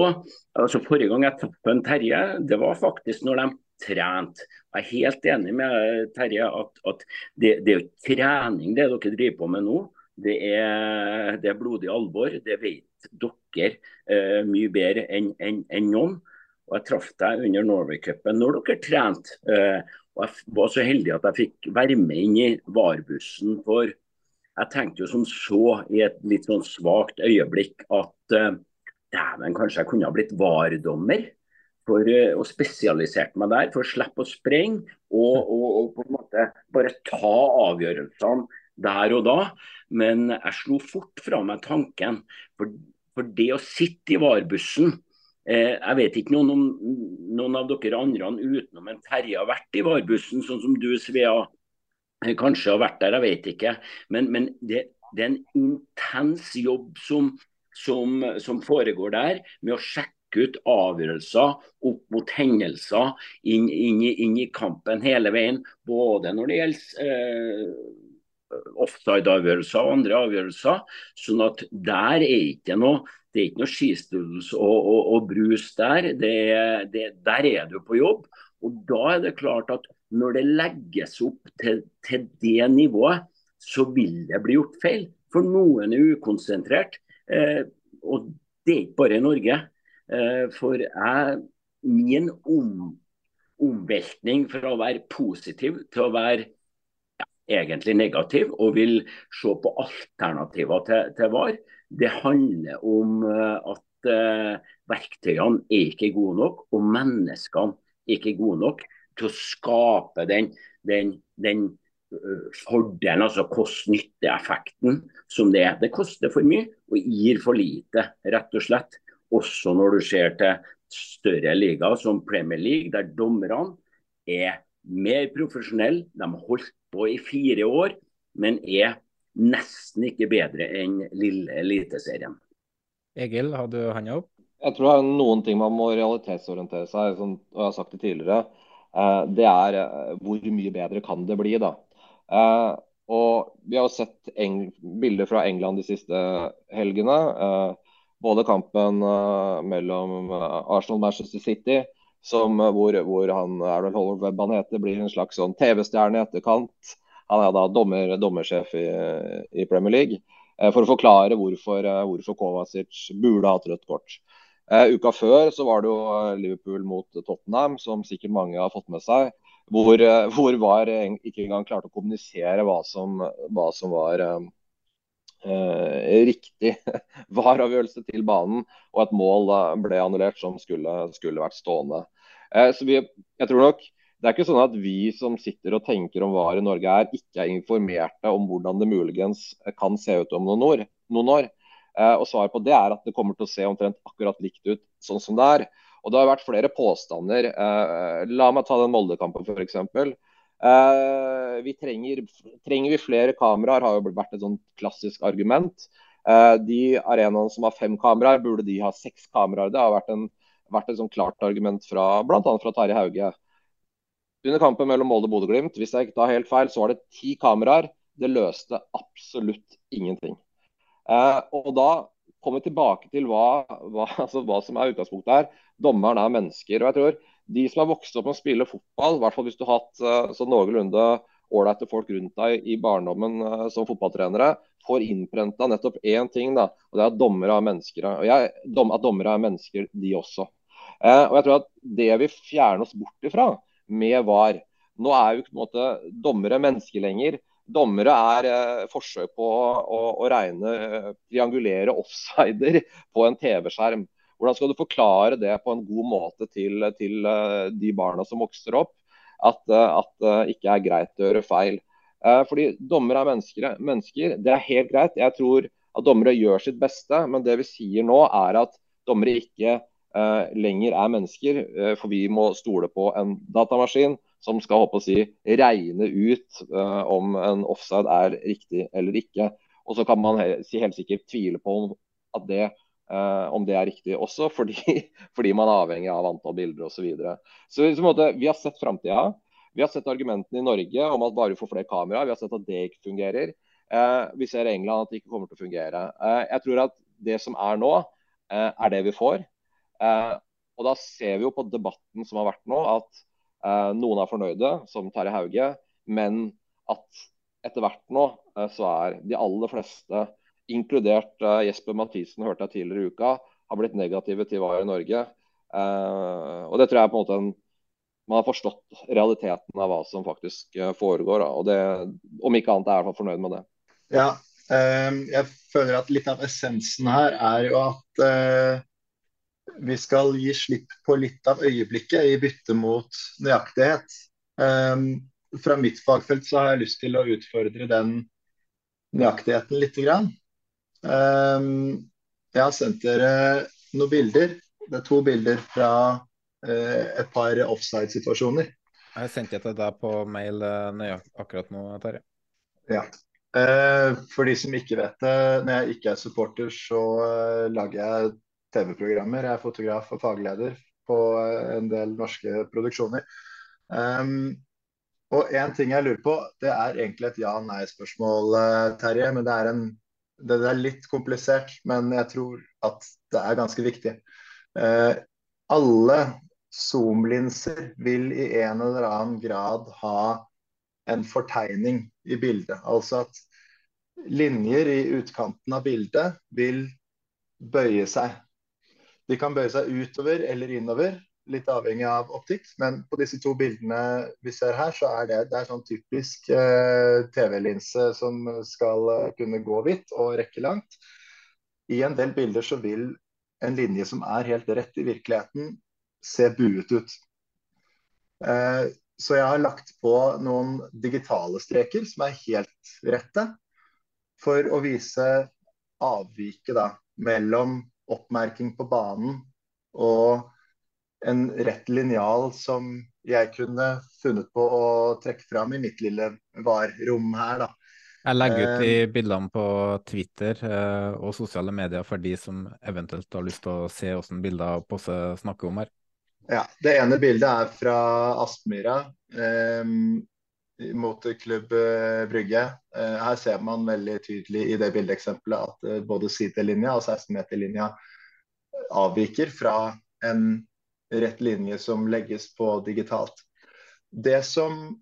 altså Forrige gang jeg traff en Terje, det var faktisk når de trente. Jeg er helt enig med Terje at, at det, det, er jo trening det dere driver på med nå. Det er, det er blodig alvor. Det vet dere eh, mye bedre enn en, en noen. Og Jeg traff deg under Norway-cupen når dere trente. Eh, og Jeg var så heldig at jeg fikk være med inn i VAR-bussen. For jeg tenkte jo som så i et litt sånn svakt øyeblikk at eh, Dæven, kanskje jeg kunne ha blitt VAR-dommer. For, eh, spesialisere meg der for å slippe å sprenge og, og, og, på en måte bare ta avgjørelsene der og da. Men jeg slo fort fra meg tanken. For, for det å sitte i VAR-bussen Jeg vet ikke noen, om, noen av dere andre utenom en Terje har vært i VAR-bussen, sånn som du Svea eh, kanskje har vært der, jeg vet ikke. Men, men det, det, er en intens jobb som som, som foregår der, med å sjekke ut avgjørelser opp mot hendelser inn, inn, inn, i kampen hele veien. Både når det gjelder eh, offside-avgjørelser og andre avgjørelser. sånn at der er ikke noe det er ikke noe skistuls og, og, og, brus der. Det, det, der er du på jobb. Og da er det klart at når det legges opp til, til det nivået, så vil det bli gjort feil. For noen er ukonsentrert. Eh, og det er ikke bare i Norge. Eh, for jeg, min om, omveltning fra å være positiv til å være egentlig negativ, og vil se på alternativer til, til VAR, det handler om uh, at uh, verktøyene er ikke gode nok, og menneskene er ikke gode nok til å skape den, den, den fordelen, altså kost-nytte-effekten som det er. Det koster for mye og gir for lite, rett og slett. Også når du ser til større ligaer som Premier League, der dommerne er mer profesjonelle. De har holdt på i fire år, men er nesten ikke bedre enn lille Eliteserien. Egil, har du handa opp? Jeg tror det er noen ting man må realitetsorientere seg og jeg har sagt det tidligere. Eh, det er eh, hvor mye bedre kan det bli, da. Eh, og Vi har sett bilder fra England de siste helgene. både kampen mellom Arsenal og Manchester City, som, hvor, hvor han er vel Webb han heter, blir en slags sånn TV-stjerne i etterkant. Han er da dommer, dommersjef i, i Premier League. For å forklare hvorfor, hvorfor Kovacic burde hatt rødt kort. Uh, uka før så var det jo eh, Liverpool mot Tottenham, som sikkert mange har fått med seg. Hvor, hvor VAR ikke engang klarte å kommunisere hva som, hva som var uh, riktig <laughs> VAR-avgjørelse til banen, og et mål ble annullert som skulle, skulle vært stående. så vi, jeg tror nok det er ikke sånn at vi som sitter og tenker om VAR i Norge er ikke er informerte om hvordan det muligens kan se ut om noen år. Noen år. Eh, og Svaret på det er at det kommer til å se omtrent akkurat likt ut sånn som det er. Og Det har vært flere påstander. Eh, la meg ta den Molde-kampen f.eks. Eh, vi trenger, trenger, vi flere kameraer, har jo vært et sånn klassisk argument. De arenaene som har fem kameraer, burde de ha seks kameraer. Det har vært, en, vært et sånn klart argument fra bl.a. fra Terje Hauge. Under kampen mellom Molde og Bodø-Glimt hvis jeg ikke tar helt feil, så var det ti kameraer. Det løste absolutt ingenting. Eh, og da kommer vi tilbake til hva, hva, <laughs> altså hva, som er utgangspunktet her. Dommeren er mennesker. og jeg tror De som har vokst opp med å spille fotball, i hvert fall hvis du har hatt uh, sånn noenlunde ålreite folk rundt deg i barndommen uh, som fotballtrenere, får innprenta nettopp én ting, da, og det er at dommere er mennesker. Og jeg, at dommere er mennesker, de også. Eh, og jeg tror at Det vi fjerner oss bort ifra med VAR. Nå er jo på en måte dommere mennesker lenger. Dommere er eh, forsøk på å, å, regne, eh, triangulere offsider på en TV-skjerm. Hvordan skal du forklare det på en god måte til, til uh, de barna som vokser opp, at, det uh, ikke er greit å gjøre feil? Eh, fordi dommere er mennesker, mennesker, Det er helt greit. Jeg tror at dommere gjør sitt beste, men det vi sier nå er at dommere ikke lenger er mennesker. for vi må stole på en datamaskin som skal håpe å si, regne ut uh, om en offside er riktig eller ikke. Og så kan man he helt sikkert tvile på om, det, uh, om det er riktig også, <laughs> fordi, fordi, man er avhengig av antall bilder osv. Så, videre. så vi har sett framtida. Vi har sett argumentene i Norge om at bare vi får flere kameraer. Vi har sett at det ikke fungerer. Uh, vi ser i England at det ikke kommer til å fungere. jeg tror at det som er nå, er det vi får. og da ser vi jo på debatten som har vært nå, at noen er fornøyde, som Terje Hauge, men at etter hvert nå så er de aller fleste, inkludert eh, Jesper Mathisen, hørte jeg tidligere i uka, har blitt negative til VAR i Norge. og det tror jeg på en måte en, man har forstått realiteten av hva som faktisk foregår. Da. Og det, om ikke annet er jeg i hvert fall fornøyd med det. Ja, jeg føler at litt av essensen her er jo at vi skal gi slipp på litt av øyeblikket i bytte mot nøyaktighet. Um, fra mitt fagfelt så har jeg lyst til å utfordre den nøyaktigheten litt. Um, jeg har sendt dere noen bilder. Det er to bilder fra uh, et par offside-situasjoner. Jeg sendte til deg på mail uh, akkurat nå, Terje. Ja. Uh, for de som ikke vet det, når jeg ikke er supporter, så lager jeg TV-programmer. Jeg er fotograf og fagleder på eh, en del norske produksjoner. Um, og en ting jeg lurer på, det er egentlig et ja-nei-spørsmål, eh, Terje. Men det er, en, det er, litt komplisert, men jeg tror at det er ganske viktig. Eh, alle zoom-linser vil i en eller annen grad ha en fortegning i bildet. Altså at linjer i utkanten av bildet vil bøye seg. De kan bøye seg utover eller innover, litt avhengig av optikk. Men på disse to bildene vi ser her, så er det, det er sånn typisk eh, TV-linse som skal eh, kunne gå vidt og rekke langt. I en del bilder så vil en linje som er helt rett i virkeligheten, se buet ut. Eh, så jeg har lagt på noen digitale streker som er helt rette, for å vise avviket mellom oppmerking på banen og en rett linjal som jeg kunne funnet på å trekke fram i mitt lille var-rom her. da. Jeg legger ut de Eh, bildene på Twitter eh, og sosiale medier for de som eventuelt har lyst til å se hvordan bilder Posse snakker om her. Ja, Det ene bildet er fra Aspmyra eh, mot Klubb eh, Brygge. Eh, her ser man veldig tydelig i det bildeksempelet at både sidelinja og 16-meterlinja avviker fra en rett linje som legges på digitalt. Det som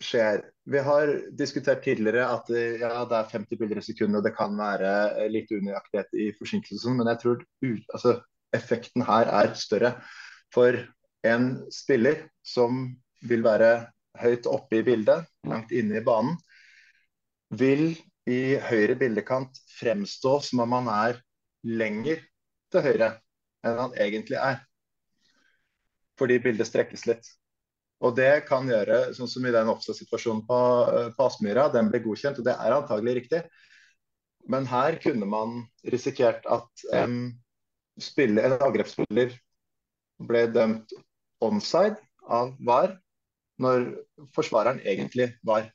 skjer Vi har diskutert tidligere at ja, det er 50 bilder i sekundet, og det kan være litt unøyaktighet i forsinkelsen, men jeg tror altså, effekten her er større. For en spiller som vil være høyt oppe i bildet, langt inne i banen, vil i høyre bildekant fremstå som om han er lenger til høyre enn han egentlig er. Fordi bildet strekkes litt. Og det kan gjøre, sånn som i den offside-situasjonen på, på Aspmyra, den ble godkjent, og det er antagelig riktig. Men her kunne man risikert at en, spiller, en angrepsspiller ble dømt onside av VAR, når forsvareren egentlig var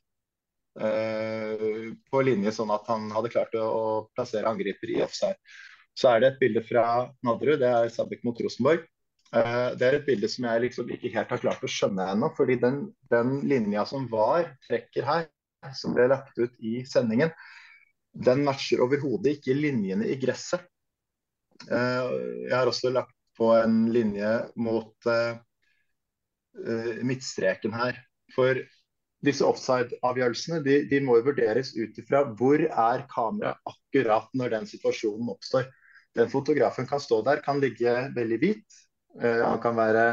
eh, på linje sånn at han hadde klart å, å plassere angriper i offside. Så er det et bilde fra Nadderud, det er Sabek mot Rosenborg. Eh, det er et bilde som jeg liksom ikke helt har klart å skjønne ennå. fordi den, den linja som VAR trekker her, som ble lagt ut i sendingen, den matcher overhodet ikke linjene i gresset. Eh, jeg har også lagt på en linje mot eh, midtstreken her. For disse offside-avgjørelsene de, de, må vurderes ut ifra hvor er kameraet akkurat når den situasjonen oppstår. Den fotografen kan stå der, kan ligge veldig hvit. Uh, han, kan være,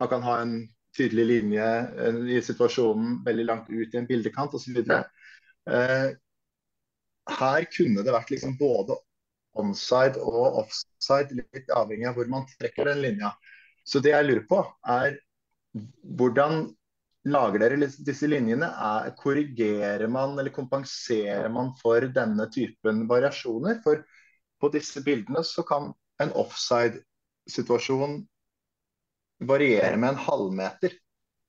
han kan ha en tydelig linje uh, i situasjonen veldig langt ut i en bildekant osv. Uh, her kunne det vært liksom både onside og offside, litt avhengig av hvor man trekker den linja. Så det jeg lurer på, er hvordan lager dere disse linjene? Er, korrigerer man eller kompenserer man for denne typen variasjoner? For på disse bildene så kan en offside-situasjon variere med en halvmeter.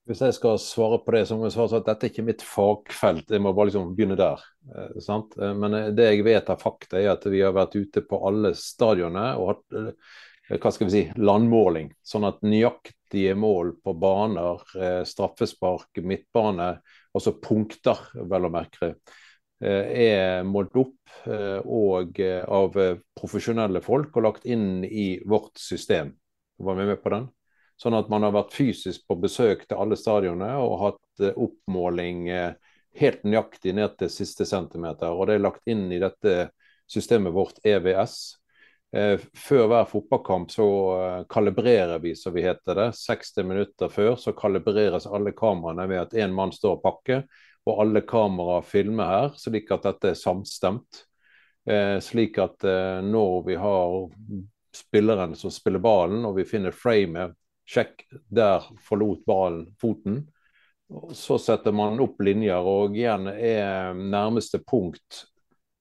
Hvis jeg skal svare på det, så må jeg svare at dette er ikke mitt fagfelt. Jeg må bare liksom begynne der. Eh, sant? Men det jeg vet av fakta, er at vi har vært ute på alle stadionene og hatt hva skal vi si, landmåling. Sånn at nøyaktige mål på baner, straffespark, midtbane, altså punkter, vel å merke, er målt opp og av profesjonelle folk og lagt inn i vårt system. Var vi med på den? Sånn at man har vært fysisk på besøk til alle stadionene og hatt oppmåling helt nøyaktig ned til siste centimeter. Og det er lagt inn i dette systemet vårt EVS. Før hver fotballkamp så kalibrerer vi, som vi heter det. 60 minutter før så kalibreres alle kameraene ved at én mann står og pakker, og alle kameraer filmer her, slik at dette er samstemt. Slik at når vi har spilleren som spiller ballen, og vi finner framet Sjekk, der forlot ballen foten. Så setter man opp linjer, og igjen er nærmeste punkt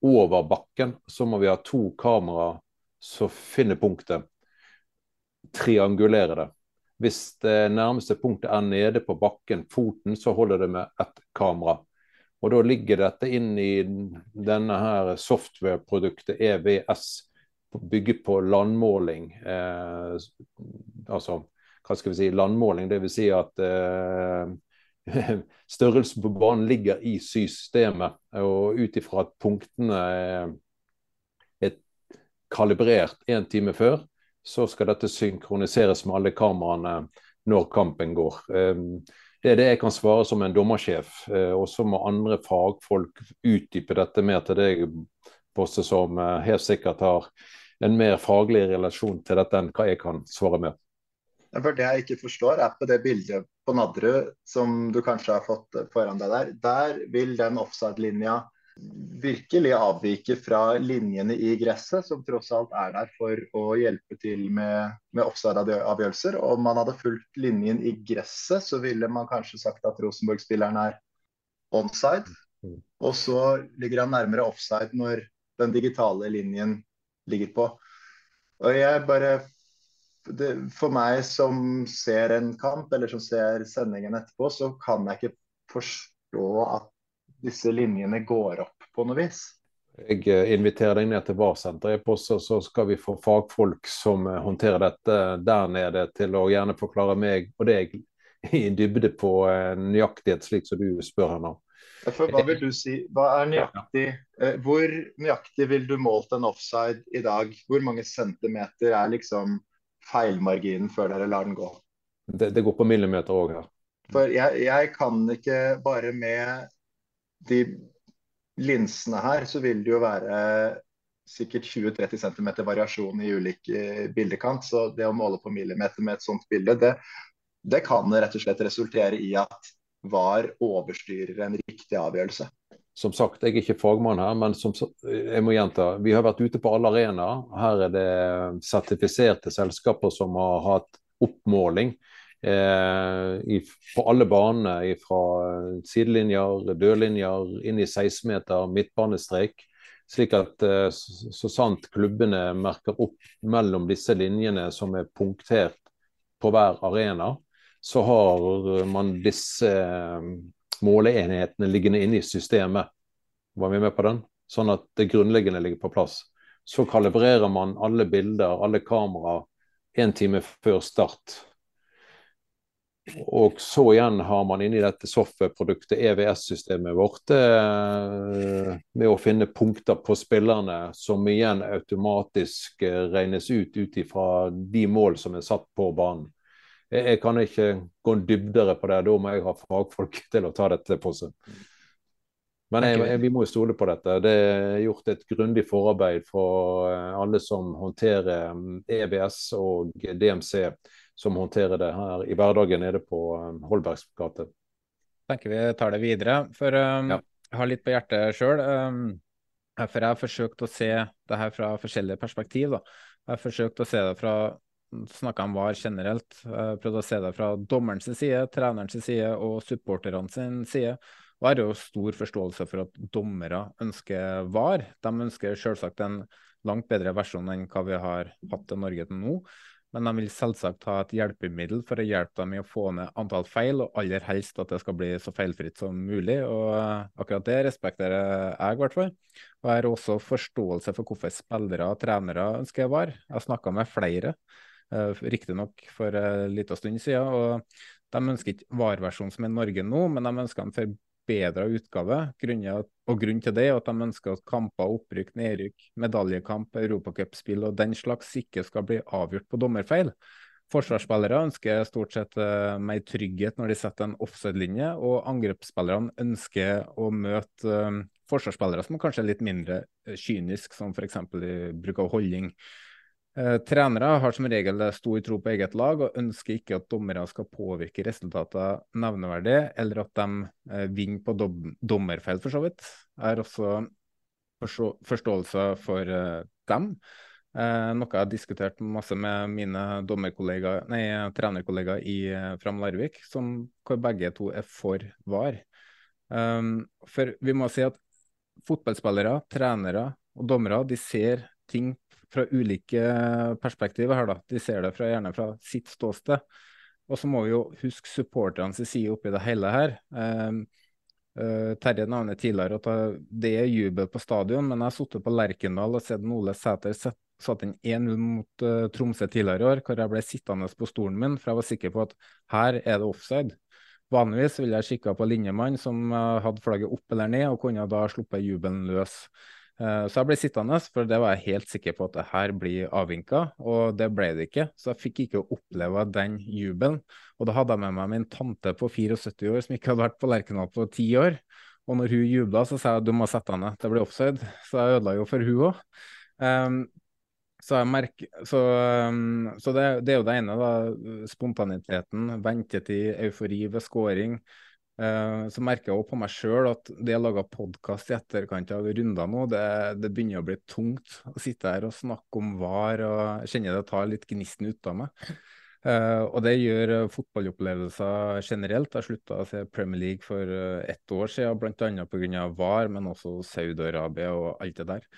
over bakken. Så må vi ha to kamera som finner punktet. Triangulere det. Hvis det nærmeste punktet er nede på bakken, foten, så holder det med ett kamera. Og da ligger dette inn i denne her software-produktet EVS, bygget på landmåling. Eh, altså hva skal vi si, landmåling. Dvs. Si at eh, <laughs> størrelsen på banen ligger i systemet. Og ut ifra at punktene er, er kalibrert en time før, så skal dette synkroniseres med alle kameraene når kampen går. Eh, det er det jeg kan svare som en dommersjef. Eh, og så må andre fagfolk utdype dette mer til deg, Bosse, som eh, helt sikkert har en mer faglig relasjon til dette enn hva jeg kan svare med. For Det jeg ikke forstår, er på det bildet på Nadderud som du kanskje har fått foran deg der. Der vil den offside-linja virkelig avvike fra linjene i gresset, som tross alt er der for å hjelpe til med, med offside-avgjørelser. Om man hadde fulgt linjen i gresset, så ville man kanskje sagt at Rosenborg-spilleren er onside. Og så ligger han nærmere offside når den digitale linjen ligger på. Og jeg bare det, for meg som ser en kamp, eller som ser sendingen etterpå, så kan jeg ikke forstå at disse linjene går opp på noe vis? Jeg eh, inviterer deg ned til VAR-senteret, så skal vi få fagfolk som eh, håndterer dette der nede, til å gjerne forklare meg og deg i dybde på eh, nøyaktighet, slik som du spør her nå. For hva vil du si, hva er nøyaktig, Hvor nøyaktig vil du målt en offside i dag? Hvor mange centimeter er liksom feilmarginen før dere lar den gå? Det, det går på millimeter òg her. For jeg, jeg kan ikke bare med de linsene her, så vil det jo være sikkert 20-30 cm variasjon i ulik bildekant. Så det å måle på millimeter med et sånt bilde, det, det kan rett og slett resultere i at VAR overstyrer en riktig avgjørelse. Som sagt, jeg er ikke fagmann her, men som, jeg må gjenta, vi har vært ute på alle arenaer. Her er det sertifiserte selskaper som har hatt oppmåling eh, i, på alle banene. Fra sidelinjer, dørlinjer, inn i 16-meter, midtbanestrek. Slik at eh, så, sant klubbene merker opp mellom disse linjene som er punktert på hver arena, så har man disse måleenhetene liggende inne i systemet. Var vi med på den? Sånn at det grunnleggende ligger på plass. Så kalibrerer man alle bilder, alle kameraer, en time før start. Og så igjen har man inni dette software-produktet, EVS-systemet vårt, eh, med å finne punkter på spillerne som igjen automatisk eh, regnes ut ut ifra de mål som er satt på banen. Jeg, jeg kan ikke gå dybdere på det, da må jeg ha fagfolk <laughs> til å ta dette på seg. Men jeg, jeg, vi må jo stole på dette. Det er gjort et grundig forarbeid for eh, alle som håndterer EBS og DMC som håndterer det her i hverdagen nede på um, Holbergs gate. tenker vi tar det videre. For um, ja. jeg har litt på hjertet sjøl. Um, for jeg har forsøkt å se det her fra forskjellige perspektiv. Da. Jeg har forsøkt å se det fra snakka om VAR generelt. Jeg prøvde å se det fra dommerens side, trenerens side og supporternes side. Og jeg har jo stor forståelse for at dommere ønsker VAR. De ønsker selvsagt en langt bedre versjon enn hva vi har hatt i Norge til nå. Men de vil selvsagt ha et hjelpemiddel for å hjelpe dem i å få ned antall feil, og aller helst at det skal bli så feilfritt som mulig. og eh, Akkurat det respekterer jeg, i hvert fall. Og Jeg har også forståelse for hvorfor spillere og trenere ønsker VAR. Jeg har snakka med flere, uh, riktignok for en liten stund siden. og De ønsker ikke VAR-versjonen som er i Norge nå, men de ønsker en forbedra utgave. Grunnen, og grunnen til det er at de ønsker at kamper, opprykk, nedrykk, medaljekamp, europacupspill og den slags ikke skal bli avgjort på dommerfeil. Forsvarsspillere ønsker stort sett uh, mer trygghet når de setter en offside-linje, og angrepsspillerne ønsker å møte uh, forsvarsspillere som kanskje er litt mindre uh, kynisk, som f.eks. bruk av holdning. Eh, trenere har som regel stor tro på eget lag og ønsker ikke at dommere skal påvirke resultater nevneverdig, eller at de eh, vinner på dom dommerfeil, for så vidt. Jeg har også forståelse for eh, dem. Noe jeg har diskutert masse med mine nei, trenerkollegaer i Fram Larvik, som, hvor begge to er for VAR. For vi må si at fotballspillere, trenere og dommere de ser ting fra ulike perspektiver her, da. De ser det fra, gjerne fra sitt ståsted. Og så må vi jo huske supporternes side oppi det hele her. Uh, Terje nevner tidligere at det er jubel på stadion, men jeg har sittet på Lerkendal og sett Ole Sæter satt inn 1-0 mot uh, Tromsø tidligere i år, hvor jeg ble sittende på stolen min, for jeg var sikker på at her er det offside. Vanligvis ville jeg kikka på linjemannen som uh, hadde flagget opp eller ned, og kunne da sluppet jubelen løs. Eh, så jeg ble sittende, for det var jeg helt sikker på at det her blir avvinka, og det ble det ikke. Så jeg fikk ikke oppleve den jubelen. Og da hadde jeg med meg min tante på 74 år som ikke hadde vært på Lerkendal på ti år. Og når hun jubla, så sa jeg at du må sette deg ned, det blir offside. Så jeg ødela jo for hun òg. Um, ehm, så, merker, så, um, så det, det, er jo det ene, da. Spontaniteten, ventetid, eufori ved scoring. Uh, så merker jeg også på meg sjøl at det å lage podkast i etterkant av runder nå, det, det, begynner å bli tungt å sitte her og snakke om VAR. og kjenner det tar litt gnisten ut av meg. Uh, og det gjør uh, fotballopplevelser generelt. Jeg slutta å se Premier League for ett år siden, bl.a. pga. VAR, men også Saudi-Arabia og alt det der.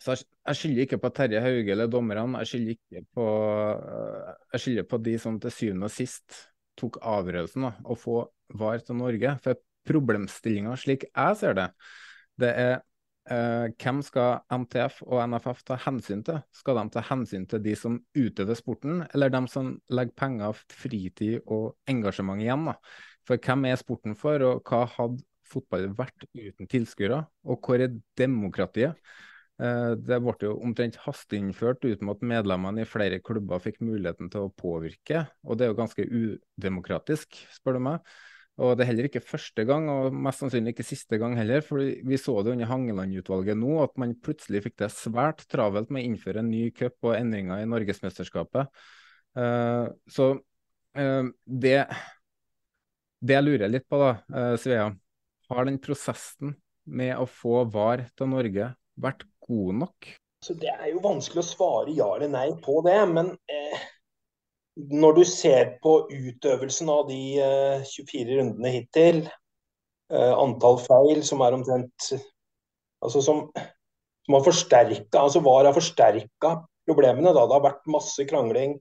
Så jeg, skylder ikke på Terje Hauge eller dommerne, jeg skylder på, jeg skylder på de som til syvende og sist tok avgjørelsen å få VAR til Norge. For problemstillinga slik jeg ser det, det er eh, hvem skal NTF og NFF ta hensyn til? Skal de ta hensyn til de som utøver sporten, eller de som legger penger, fritid og engasjement igjen? da? For hvem er sporten for, og hva hadde fotball vært uten tilskuere? Og hvor er demokratiet? Eh, det ble jo omtrent hasteinnført uten at medlemmene i flere klubber fikk muligheten til å påvirke, og det er jo ganske udemokratisk, spør du meg. Og det er heller ikke første gang, og mest sannsynlig ikke siste gang heller. For vi så det under Hangeland-utvalget nå, at man plutselig fikk det svært travelt med å innføre en ny cup og endringer i Norgesmesterskapet. Uh, så uh, det, det jeg lurer litt på, da, Svea. Har den prosessen med å få VAR til Norge vært god nok? Så Det er jo vanskelig å svare ja eller nei på det. Men eh, når du ser på utøvelsen av de eh, 24 rundene hittil, eh, antall feil som er omtrent Altså som, som har forsterka altså VAR har forsterka problemene. da Det har vært masse krangling,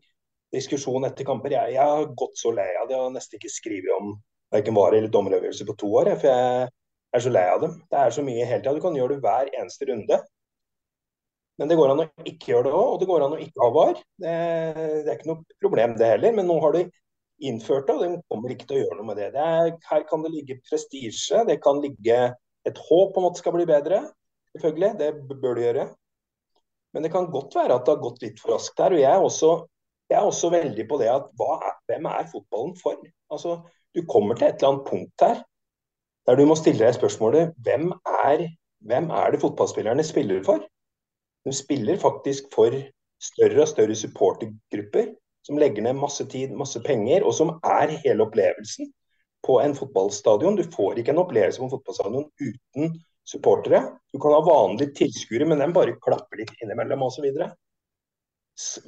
diskusjon etter kamper. Jeg, jeg har gått så lei av det. Jeg har nesten ikke skrevet om verken VAR eller dommeravgjørelser på to år. For jeg er så lei av dem. Det er så mye hele tida. Du kan gjøre det hver eneste runde. Men det går an å ikke gjøre det òg, og det går an å ikke ha VAR. Det, det, er ikke noe problem det heller. Men nå har de innført det, og de kommer ikke til å gjøre noe med det. det er, her kan det ligge prestisje, det kan ligge et håp om at det skal bli bedre. Selvfølgelig, det bør det gjøre. Men det kan godt være at det har gått litt for raskt her. og jeg er også, jeg er også veldig på det at er, hvem er fotballen for? Altså, Du kommer til et eller annet punkt her der du må stille deg spørsmålet hvem er, hvem er det fotballspillerne spiller for? De spiller faktisk for større og større supportergrupper som legger ned masse tid, masse penger, og som er hele opplevelsen på en fotballstadion. Du får ikke en opplevelse på en fotballstadion uten supportere. Du kan ha vanlige tilskuere, men de bare klapper litt innimellom osv.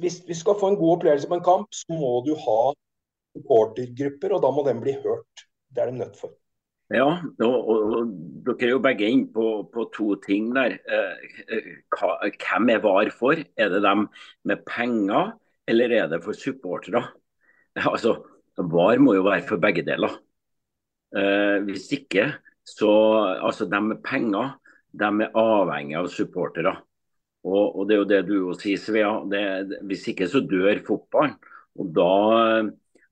Hvis vi skal få en god opplevelse på en kamp, så må du ha supportergrupper, og da må den bli hørt. Det er de nødt for. Ja, og, og, dere er jo begge inne på, på, to ting der. Eh, eh, hvem er VAR for? Er det dem med penger, eller er det for supportere? <laughs> Altså, VAR må jo være for begge deler. Eh, hvis ikke, så Altså, de med penger, dem er avhengig av supportere. Og, og, det er jo det du sier, Svea. Det, hvis ikke så dør fotballen. Og da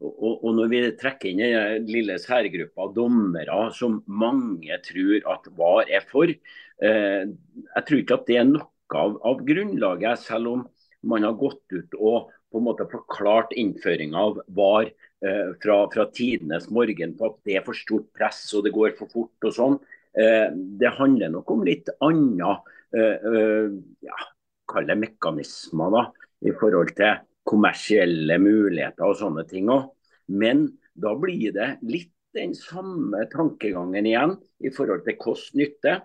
og, og, når vi trekker inn den lille særgruppa dommere som mange tror at VAR er for, eh, jeg tror ikke at det er noe av, av, grunnlaget, selv om man har gått ut og på en måte forklart innføringa av VAR eh, fra, fra, tidenes morgen på at det er for stort press og det går for fort og sånn. Eh, det handler nok om litt andre eh, eh, ja, mekanismer da, i forhold til kommersielle muligheter og sånne ting òg. Men da blir det litt den samme tankegangen igjen i forhold til kost-nytte.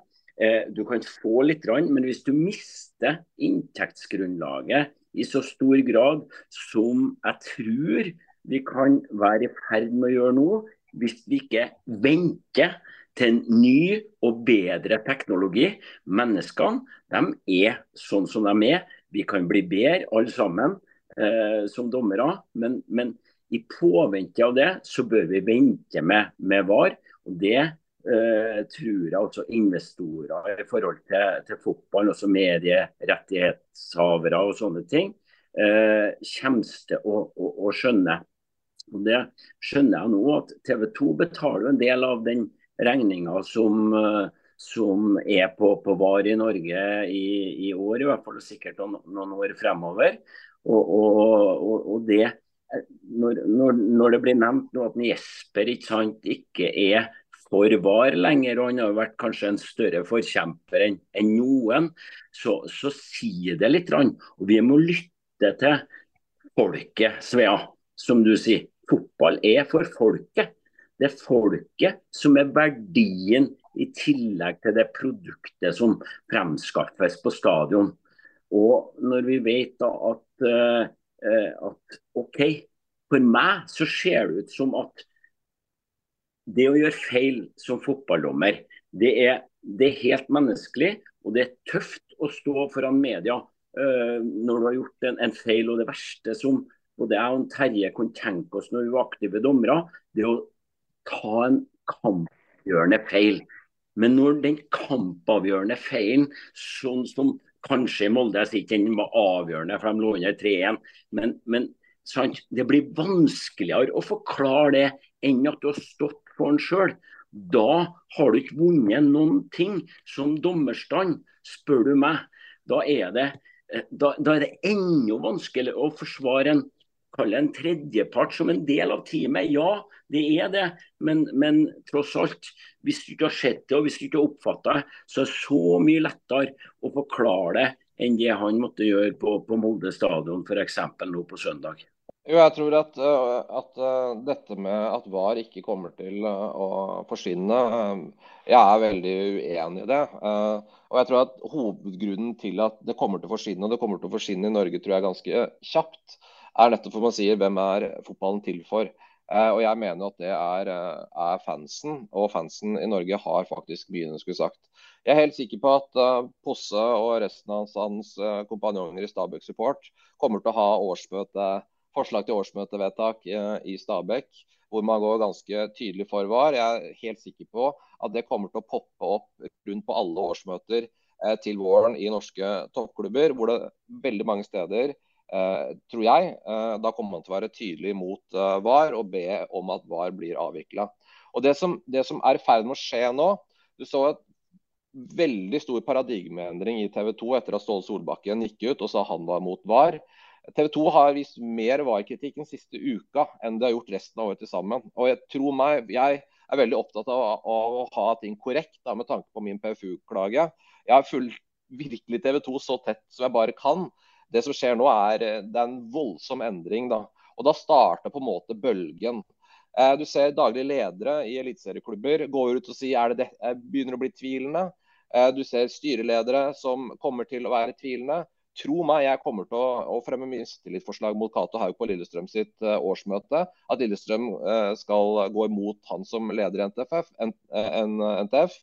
Eh, du kan få litt, men hvis du mister inntektsgrunnlaget i så stor grad som jeg tror vi kan være i ferd med å gjøre nå, hvis vi ikke venter til en ny og bedre teknologi. Menneskene de er sånn som de er. Vi kan bli bedre alle sammen eh, som dommere, men, men, i påvente av det så bør vi vente med, med VAR. og Det eh, tror jeg også investorer i forhold til, til fotball, også medierettighetshavere og sånne ting, eh, kommer til å, å, å, skjønne. Og Det skjønner jeg nå at TV 2 betaler en del av den regninga som, eh, som er på, på VAR i Norge i, i, år, i hvert fall sikkert noen, noen år fremover. Og, og, og, det når, når, når, det blir nevnt at Jesper ikke, sant, ikke er for VAR lenger, og han har vært kanskje en større forkjemper enn en noen, så, så sier det litt. Og vi må lytte til folket, Svea, som du sier. Fotball er for folket. Det er folket som er verdien i tillegg til det produktet som fremskaffes på stadion. Og når vi vet da at uh, Eh, at OK, for meg så ser det ut som at det å gjøre feil som fotballdommer, det er, det er helt menneskelig. Og det er tøft å stå foran media uh, når du har gjort en, en, feil. Og det verste som både jeg og Terje kunne tenke oss når vi var aktive dommere, det å ta en kamp kampavgjørende feil. Men når den kampavgjørende feilen, sånn som kanskje Molde, ikke den var avgjørende, for de lå under 3-1, men, men sant? det blir vanskeligere å forklare det enn at du har stått for den sjøl. Da har du ikke vunnet noen ting som dommerstand, spør du meg. Da er det, eh, da, da er det enda vanskeligere å forsvare en kalle en tredjepart som en del av teamet. Ja, det er det, men, men, tross alt, hvis du ikke har sett det og hvis du ikke har oppfatta det, så er det så mye lettere å forklare det enn det han måtte gjøre på, på Molde stadion f.eks. nå på søndag. Jo, jeg tror at, at, dette med at VAR ikke kommer til å forsvinne, jeg er veldig uenig i det. Og jeg tror at hovedgrunnen til at det kommer til å forsvinne, og det kommer til å forsvinne i Norge, tror jeg ganske kjapt, er nettopp for man sier hvem er fotballen til for. Eh, og jeg mener at det er, eh, er, fansen, og fansen i Norge har faktisk mye skulle sagt. Jeg er helt sikker på at uh, Posse og resten av hans, kompanjonger i Stabæk Support kommer til å ha årsmøte, forslag til årsmøtevedtak i Stabæk, hvor man går ganske tydelig for VAR. Jeg er helt sikker på at det kommer til å poppe opp rundt på alle årsmøter til våren i norske toppklubber, hvor det veldig mange steder Eh, tror jeg. Eh, da kommer man til å være tydelig mot eh, VAR og be om at VAR blir avvikla. Det, det som er i ferd med å skje nå Du så et veldig stor paradigmeendring i TV 2 etter at Ståle Solbakken gikk ut og sa han var mot VAR. TV 2 har vist mer VAR-kritikk den siste uka enn de har gjort resten av året til sammen. Og jeg tror meg, jeg er veldig opptatt av, av å ha ting korrekt da, med tanke på min PFU-klage. Jeg har fulgt virkelig TV 2 så tett som jeg bare kan. Det som skjer nå, er, eh, det er en voldsom endring. Da. Og da starter på en måte bølgen. Eh, du ser daglige ledere i eliteserieklubber går ut og sier er det det, eh, begynner å bli tvilende. Du ser styreledere som kommer til å være tvilende. Tro meg, jeg kommer til å, å fremme mistillitsforslag mot Cato Haug på Lillestrøm sitt årsmøte. At Lillestrøm skal gå imot han som leder i NTF. NTF.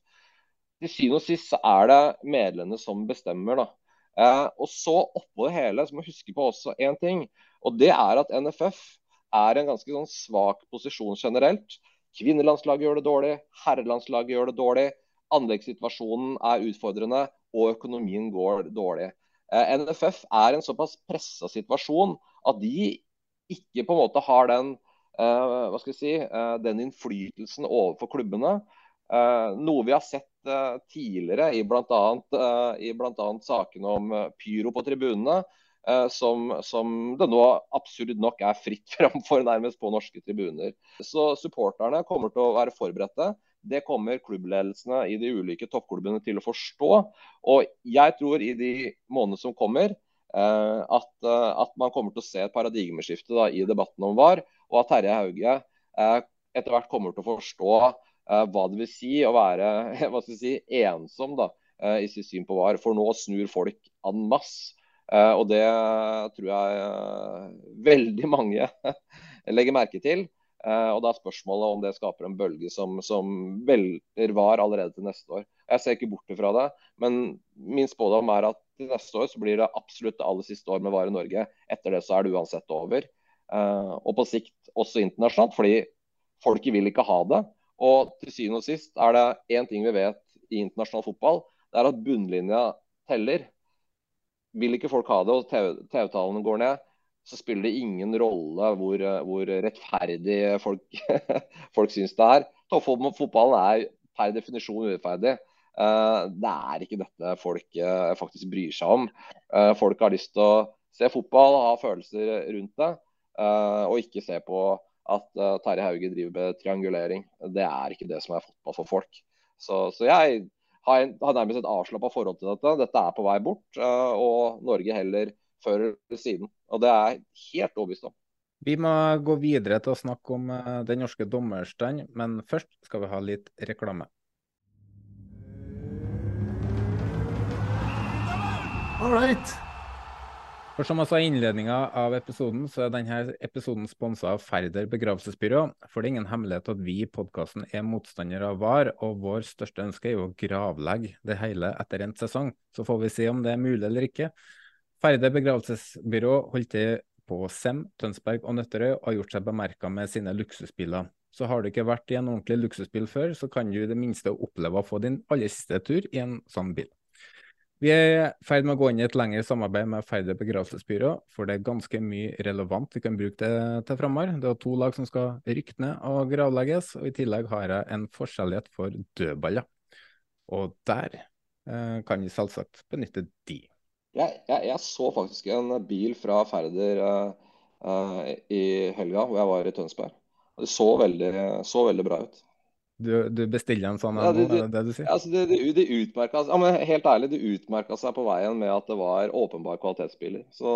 Til syvende og sist er det medlemmene som bestemmer. da. Eh, og så oppå det hele så må vi huske på også én ting. Og det er at NFF er en ganske sånn svak posisjon generelt. Kvinnelandslaget gjør det dårlig, herrelandslaget gjør det dårlig. Anleggssituasjonen er utfordrende, og økonomien går dårlig. Eh, NFF er en såpass pressa situasjon at de ikke på en måte har den, eh, si, eh, den innflytelsen overfor klubbene. Eh, noe vi har sett uh, tidligere i bl.a. Uh, sakene om uh, pyro på tribunene, uh, som, som, det nå absurd nok er fritt <laughs> fram for nærmest på norske tribuner. Så supporterne kommer til å være forberedte. Det kommer klubbledelsene i de ulike toppklubbene til å forstå. Og jeg tror i de månedene som kommer, at, at, man kommer til å se et paradigmeskifte da, i debatten om VAR, og at Terje Hauge etter hvert kommer til å forstå Eh, hva det vil si å være <laughs> si, ensom da, eh, i sitt syn på VAR. For nå snur folk en masse. Eh, og det tror jeg <laughs> veldig mange <laughs> legger merke til. Og da er spørsmålet om det skaper en bølge som, som velter VAR allerede til neste år. Jeg ser ikke bort fra det, men min spådom er at til neste år så blir det absolutt det aller siste år med VAR i Norge. Etter det så er det uansett over. Og på sikt også internasjonalt, fordi folket vil ikke ha det. Og til syvende og sist er det én ting vi vet i internasjonal fotball, det er at bunnlinja teller. Vil ikke folk ha det og TV-tallene går ned, så spiller det ingen rolle hvor, hvor rettferdig folk, <laughs> folk syns det er. Toppfotballen er per definisjon urettferdig. Uh, det er ikke dette folk uh, faktisk bryr seg om. Uh, folk har lyst til å se fotball, ha følelser rundt det, og ikke se på at uh, Terje Hauge driver med triangulering. Det er ikke det som er fotball for folk. Så, så jeg har, en, har, nærmest et avslappa forhold til dette. Dette er på vei bort, uh, og Norge heller før eller siden. Og det er jeg helt overbevist om. Vi må gå videre til å snakke om uh, den norske dommerstand, men først skal vi ha litt reklame. All right. For som jeg sa i innledninga av episoden, så er denne episoden sponsa av Færder begravelsesbyrå. For det er ingen hemmelighet at vi i podkasten er motstandere av VAR, og vår største ønske er jo å gravlegge det hele etter en sesong. Så får vi se om det er mulig eller ikke. Færder begravelsesbyrå holdt til på Sem, Tønsberg og Nøtterøy og har gjort seg bemerka med sine luksusbiler. Så har du ikke vært i en ordentlig luksusbil før, så kan du i det minste oppleve å få din aller siste tur i en sånn bil. Vi er i ferd med å gå inn i et lengre samarbeid med Færder begravelsesbyrå, for det er ganske mye relevant vi kan bruke det til framover. Det er to lag som skal rykke ned og gravlegges, og i tillegg har jeg en forskjellighet for dødballer. Og der eh, kan vi selvsagt benytte de. Jeg, jeg, jeg, så faktisk en bil fra Færder uh, uh, i helga hvor jeg var i Tønsberg. Det så veldig, så veldig bra ut. Du, du bestiller en sånn ja, det, det, er det du sier? Altså, det, det, det utmerka ja, men Helt ærlig, det utmerka seg på veien med at det var åpenbar kvalitetsbiler. Så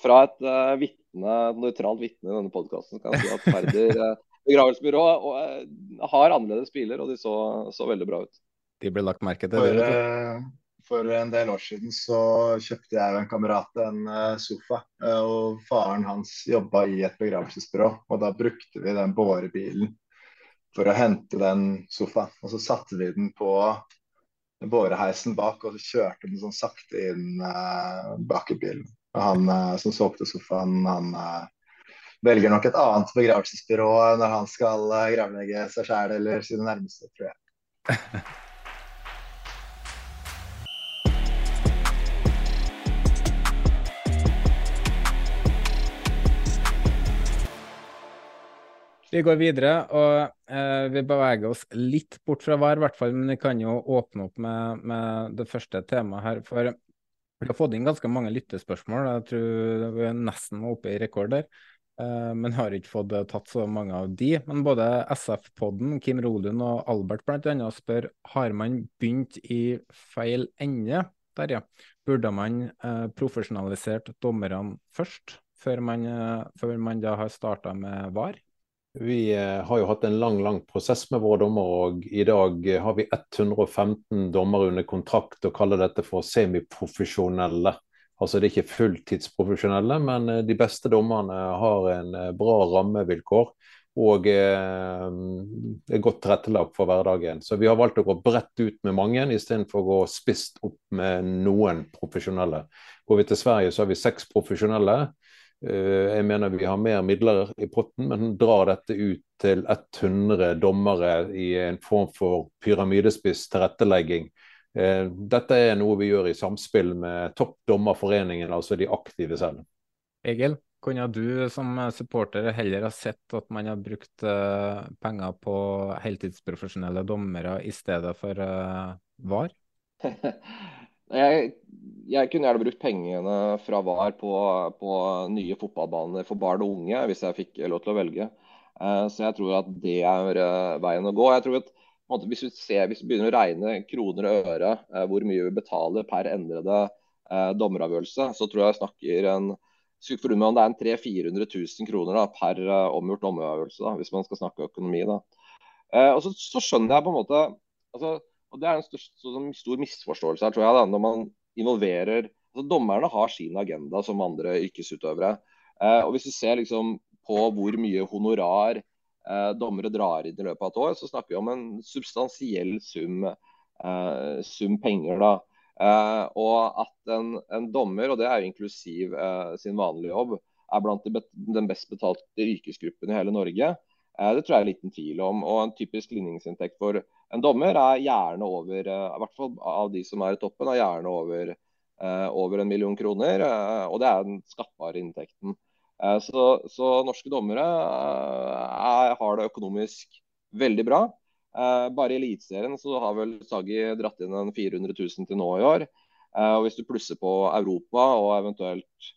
fra et uh, vitne, nøytralt vitne i denne podkasten kan jeg si at Færder uh, <laughs> begravelsesbyrå uh, har annerledes biler, og de så, så, veldig bra ut. De ble lagt merke til? For, uh, for en del år siden så kjøpte jeg og en kamerat en sofa. og Faren hans jobba i et begravelsesbyrå, og da brukte vi den bårebilen for å hente den sofaen. Og så satte vi den på båreheisen bak, og så kjørte den sånn sakte inn eh, bak i bilen. Og han eh, som solgte sofaen, han eh, velger nok et annet begravelsesbyrå når han skal eh, gravlegge seg sjæl eller sine nærmeste, tror jeg. <laughs> Vi går videre, og eh, vi beveger oss litt bort fra hver, hvert fall. Men vi kan jo åpne opp med, med, det første temaet her. For vi har fått inn ganske mange lyttespørsmål. Jeg tror vi nesten oppe i rekord der. Eh, men har ikke fått tatt så mange av de. Men både SF-podden, Kim Rolund og Albert bl.a. spør har man begynt i feil ende. Der, ja. Burde man eh, profesjonalisert dommerne først, før man, eh, før man da har starta med VAR? Vi eh, har jo hatt en lang lang prosess med våre dommere, og i dag eh, har vi 115 dommere under kontrakt og kaller dette for semiprofesjonelle. Altså Det er ikke fulltidsprofesjonelle, men eh, de beste dommerne har en bra rammevilkår og eh, er godt tilrettelagt for hverdagen. Så vi har valgt å gå bredt ut med mange, istedenfor å gå spisst opp med noen profesjonelle. Går vi til Sverige, så har vi seks profesjonelle. Eh, jeg mener vi har mer midler i potten, men drar dette ut til 100 dommere i en form for pyramidespiss tilrettelegging. Eh, dette er noe vi gjør i samspill med toppdommerforeningen, altså de aktive selv. Egil, kunne du som supporter heller ha sett at man har brukt uh, penger på heltidsprofesjonelle dommere i stedet for VAR? <laughs> Jeg, jeg, kunne gjerne brukt pengene fra VAR på, på, nye fotballbaner for barn og unge, hvis jeg fikk lov til å velge. Uh, så jeg tror at det er uh, veien å gå. Jeg tror at hvis, vi ser, hvis, vi begynner å regne kroner og øre uh, hvor mye vi betaler per endrede dommeravgjørelse, så tror jeg snakker en skulle forundre meg om det er en 300 000-400 000 kroner da, per omgjort dommeravgjørelse, hvis man skal snakke økonomi. da. og så, så skjønner jeg på en måte altså og Det er en stor, sånn stor misforståelse her, tror jeg, da, når man involverer altså Dommerne har sin agenda som andre yrkesutøvere. Eh, og Hvis du ser liksom på hvor mye honorar eh, dommere drar inn i løpet av et år, så snakker vi om en substansiell sum, eh, sum penger. da. Eh, og at en, en, dommer, og det er jo inklusiv eh, sin vanlige jobb, er blant de, den best betalte yrkesgruppen i hele Norge, eh, det tror jeg er liten tvil om. Og en typisk ligningsinntekt for en dommer er gjerne over, eh, i hvert fall av de som er i toppen, er gjerne over, eh, over en million kroner. Eh, og det er den skattbare inntekten. Så, så, norske dommere er, har det økonomisk veldig bra. bare i Eliteserien har vel Sagi dratt inn en 400 000 til nå i år. og Hvis du plusser på Europa og eventuelt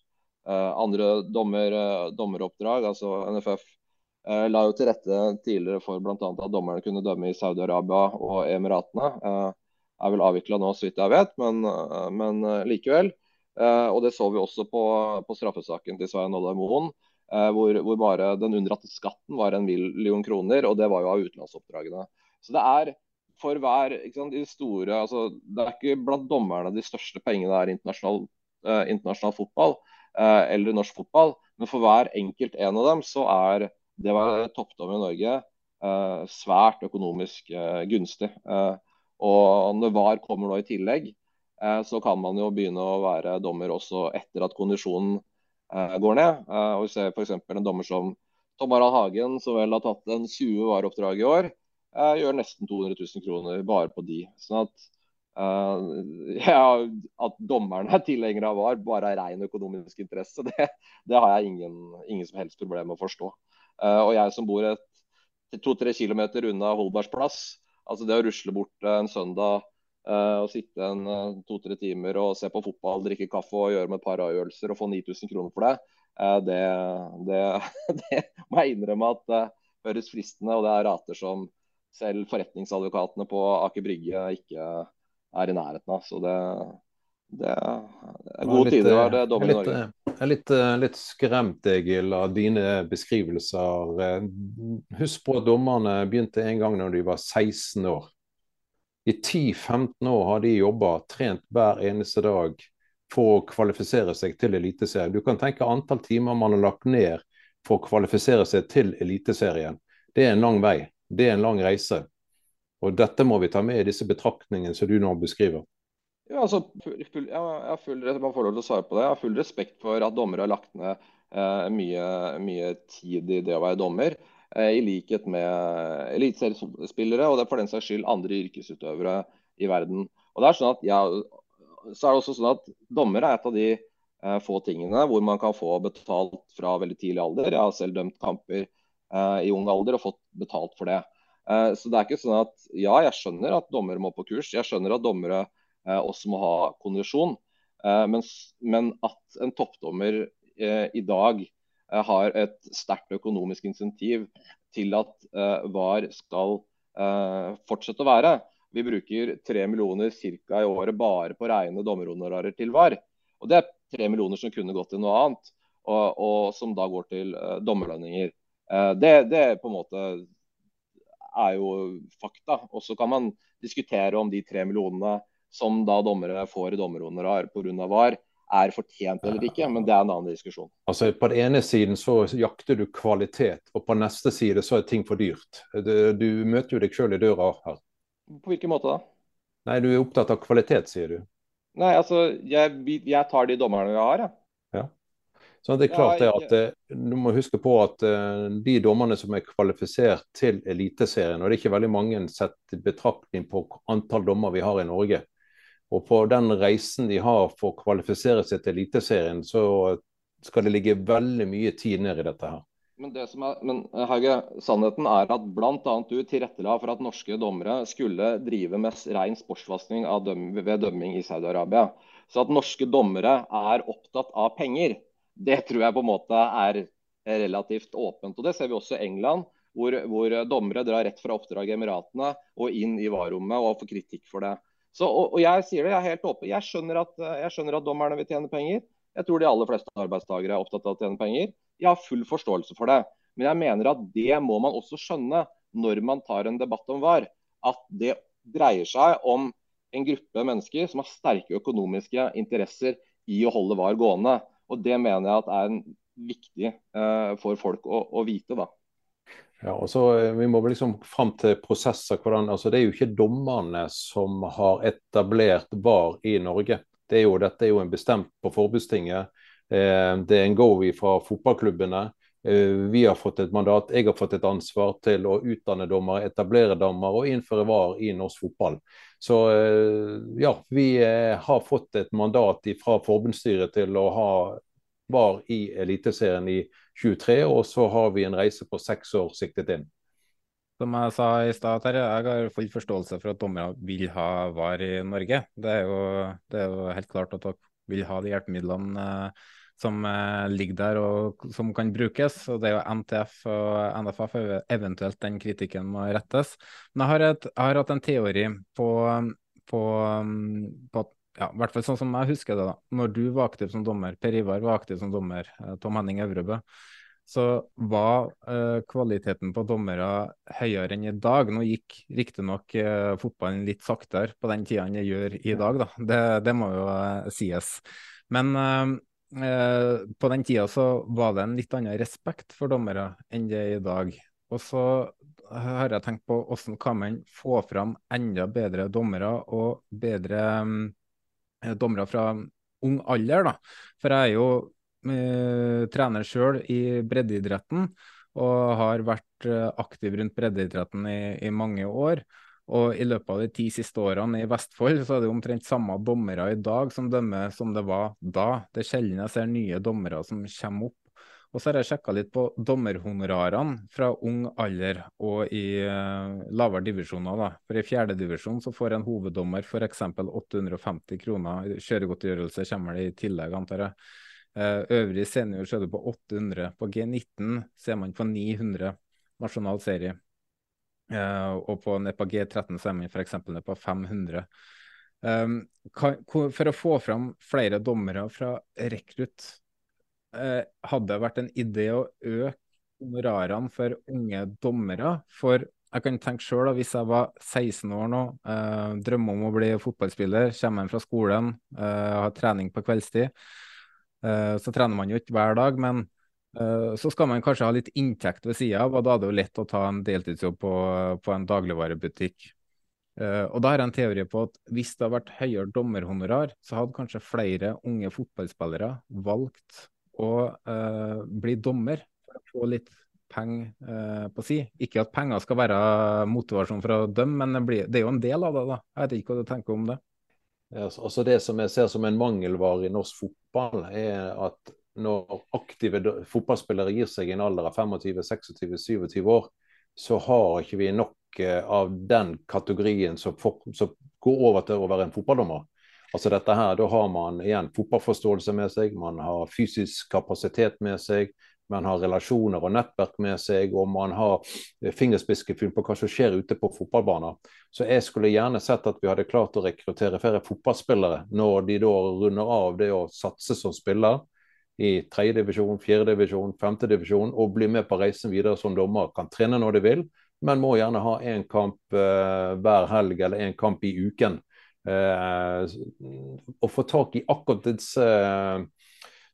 andre dommer, dommeroppdrag, altså NFF la jo til rette tidligere for bl.a. at dommerne kunne dømme i Saudi-Arabia og Emiratene. Eh, er vel avvikla nå, så vidt jeg vet, men, eh, men likevel. og det så vi også på, på straffesaken til Svein Oddar Moen. Hvor, hvor, bare den unndratte skatten var en million kroner, og det var jo av utenlandsoppdragene. Så det er for hver sant, de store, altså, Det er ikke blant dommerne de største pengene er internasjonal, eh, internasjonal fotball eh, eller norsk fotball, men for hver enkelt en av dem så er det var toppdommer i Norge. Eh, svært økonomisk eh, gunstig. Eh, og når VAR kommer nå i tillegg, så kan man jo begynne å være dommer også etter at kondisjonen går ned. og Vi ser f.eks. en dommer som, Tom Harald Hagen, som vel har tatt en 20 vareoppdrag i år, gjør nesten 200 000 kroner bare på de. Sånn at, <laughs> ja, at dommerne er tilhengere av VAR bare av ren økonomisk interesse, <laughs> det, det har jeg ingen, ingen, som helst problem med å forstå. Uh, og jeg som bor to-tre kilometer unna Holbergs plass, altså det å rusle bort en søndag og sitte en to-tre timer og se på fotball, drikke kaffe og gjøre med et par avgjørelser og få 9000 kroner for det, Eh, det, det, <laughs> det, må jeg innrømme at det eh, høres fristende, og det er rater som selv forretningsadvokatene på Aker Brygge ikke er i nærheten av. Så det, det er gode litt, tider å være dommer i Norge. Jeg er litt, eh, litt, skremt, Egil, av dine beskrivelser. Husk på at dommerne begynte en gang når de var 16 år. I 10-15 år har de jobba, trent hver eneste dag for å kvalifisere seg til Eliteserien. Du kan tenke antall timer man har lagt ned for å kvalifisere seg til Eliteserien. Det er en lang vei. Det er en lang reise. Og Dette må vi ta med i disse betraktningene som du nå beskriver. Ja, altså, full, full, jeg, full. Jeg har full respekt for at dommere har lagt ned eh, mye, mye, tid i det å være dommer. Eh, I likhet med eliteseriespillere og det er for den saks skyld andre yrkesutøvere i verden. Og det er sånn at ja, så er det også sånn at dommere er et av de eh, få tingene hvor man kan få betalt fra veldig tidlig alder. Jeg har selv dømt kamper eh, i ung alder og fått betalt for det. Eh, så det er ikke sånn at ja, jeg skjønner at dommere må på kurs. Jeg skjønner at dommere også må ha kondisjon. Eh, men, men, at en toppdommer eh, i dag har et sterkt økonomisk insentiv til at VAR skal fortsette å være, vi bruker 3 millioner cirka i året bare på rene dommerhonorarer til VAR. Og Det er 3 millioner som kunne gått til noe annet, og, og som da går til dommerlønninger. Det, det på en måte er jo fakta. Og så kan man diskutere om de 3 millionene som da dommere får i dommerhonorar pga. VAR, er fortjent eller ikke, men det er en annen diskusjon. Altså På den ene siden så jakter du kvalitet, og på neste side så er ting for dyrt. Du, møter jo deg sjøl i døra her. På hvilken måte da? Nei, Du er opptatt av kvalitet, sier du. Nei, altså, jeg, jeg tar de dommerne jeg har, jeg. Ja. Så det er klart det at eh, Du må huske på at uh, de dommerne som er kvalifisert til Eliteserien, og det er ikke veldig mange sett i betraktning på antall dommer vi har i Norge. Og på den reisen de har for å kvalifisere seg til Eliteserien, så skal det ligge veldig mye tid ned i dette her. Men, det som er, men eh, Hauge, sannheten er at bl.a. du tilrettela for at norske dommere skulle drive med ren sportsvaskning døm, ved dømming i Saudi-Arabia. Så at norske dommere er opptatt av penger, det tror jeg på en måte er relativt åpent. Og Det ser vi også i England, hvor, hvor dommere drar rett fra oppdrag i Emiratene og inn i VAR-rommet og får kritikk for det. Så, og, og, jeg sier det, jeg er helt åpen. Jeg skjønner, at, jeg skjønner at dommerne vil tjene penger. Jeg tror de aller fleste arbeidstakere er opptatt av å tjene penger. Jeg har full forståelse for det. Men jeg mener at det må man også skjønne når man tar en debatt om VAR. At det dreier seg om en gruppe mennesker som har sterke økonomiske interesser i å holde VAR gående. Og Det mener jeg at er viktig uh, for folk å, å vite. da. Ja, og så eh, Vi må liksom fram til prosesser. Hvordan, altså det er jo ikke dommerne som har etablert VAR i Norge. Det er jo, dette er jo en bestemt på Forbudstinget. Eh, det er en go fra fotballklubbene. Eh, vi har fått et mandat, jeg har fått et ansvar til å utdanne dommere, etablere dommere og innføre VAR i norsk fotball. Så eh, ja, vi har fått et mandat fra forbundsstyret til å ha VAR i Eliteserien i 23, og så har vi en reise på seks år siktet inn. Som jeg sa i stad, jeg har full forståelse for at dommere vil ha VAR i Norge. Det er jo, det er jo helt klart at dere vil ha de hjelpemidlene som eh, ligger der og som kan brukes. og Det er jo NTF og NFF eventuelt den kritikken må rettes. Men jeg har, et, jeg har hatt en teori på, på, på ja, i hvert fall sånn som jeg husker det, da. Når du var aktiv som dommer, Per Ivar var aktiv som dommer, eh, Tom Henning Øvrebø, så var uh, kvaliteten på dommere høyere enn i dag. Nå gikk riktignok uh, fotballen litt saktere på den tida enn det gjør i dag, da. Det, det må jo uh, sies. Men eh, på den tida så var det en litt annen respekt for dommere enn det er i dag. Og så har jeg tenkt på hvordan kan man få fram enda bedre dommere og bedre eh, dommere fra ung alder. da. For jeg er jo eh, trener sjøl i breddeidretten. og har vært eh, aktiv rundt breddeidretten i, i mange år. Og i løpet av de ti siste årene i Vestfold så er det omtrent samme dommere i dag som dømmer som det var da. Det er sjelden jeg ser nye dommere som kommer opp. Og så har jeg sjekka litt på dommerhonorarene fra ung alder og i uh, lavere divisjoner. da. For I fjerdedivisjon så får en hoveddommer f.eks. 850 kroner. Kjøregodtgjørelse kommer det i tillegg, antar jeg. Uh, øvrig senior så er det på 800. På G19 ser man på 900 nasjonal serie. Uh, og på, ned på G13 så er man f.eks. ned på 500. Um, kan, for å få fram flere dommere fra rekrutt eh, hadde det vært en idé å øke honorarene for unge dommere. For jeg kan tenke sjøl, hvis jeg var 16 år nå, eh, drømmer om å bli fotballspiller, kommer hjem fra skolen, eh, har trening på kveldstid. Eh, så trener man jo ikke hver dag, men eh, så skal man kanskje ha litt inntekt ved sida av, og da er det jo lett å ta en deltidsjobb på, på en dagligvarebutikk. Uh, og da har jeg en teori på at hvis det hadde vært høyere dommerhonorar, så hadde kanskje flere unge fotballspillere valgt å uh, bli dommer for å få litt penger uh, på si. Ikke at penger skal være motivasjon for å dømme, men det, blir, det, er jo en del av det. da. Jeg vet ikke hva du tenker om det. Ja, altså Det som jeg ser som en mangelvare i norsk fotball, er at når aktive fotballspillere gir seg i en alder av 25-26-27 år, så har ikke vi nok uh, av den kategorien som, for, som går over til å være en fotballdommer. Altså dette her, Da har man igjen fotballforståelse med seg, man har fysisk kapasitet med seg, man har relasjoner og nettverk med seg, og man har fingerspitzgefühl på hva som skjer ute på fotballbaner. Så jeg skulle gjerne sett at vi hadde klart å rekruttere flere fotballspillere når de da runder av det å satse som spiller i tredjedivisjon, fjerdedivisjon, femtedivisjon, og blir med på reisen videre som dommer. Kan trene når de vil, men må gjerne ha én kamp eh, hver helg eller én kamp i uken Eh, å få tak i akkurat disse eh,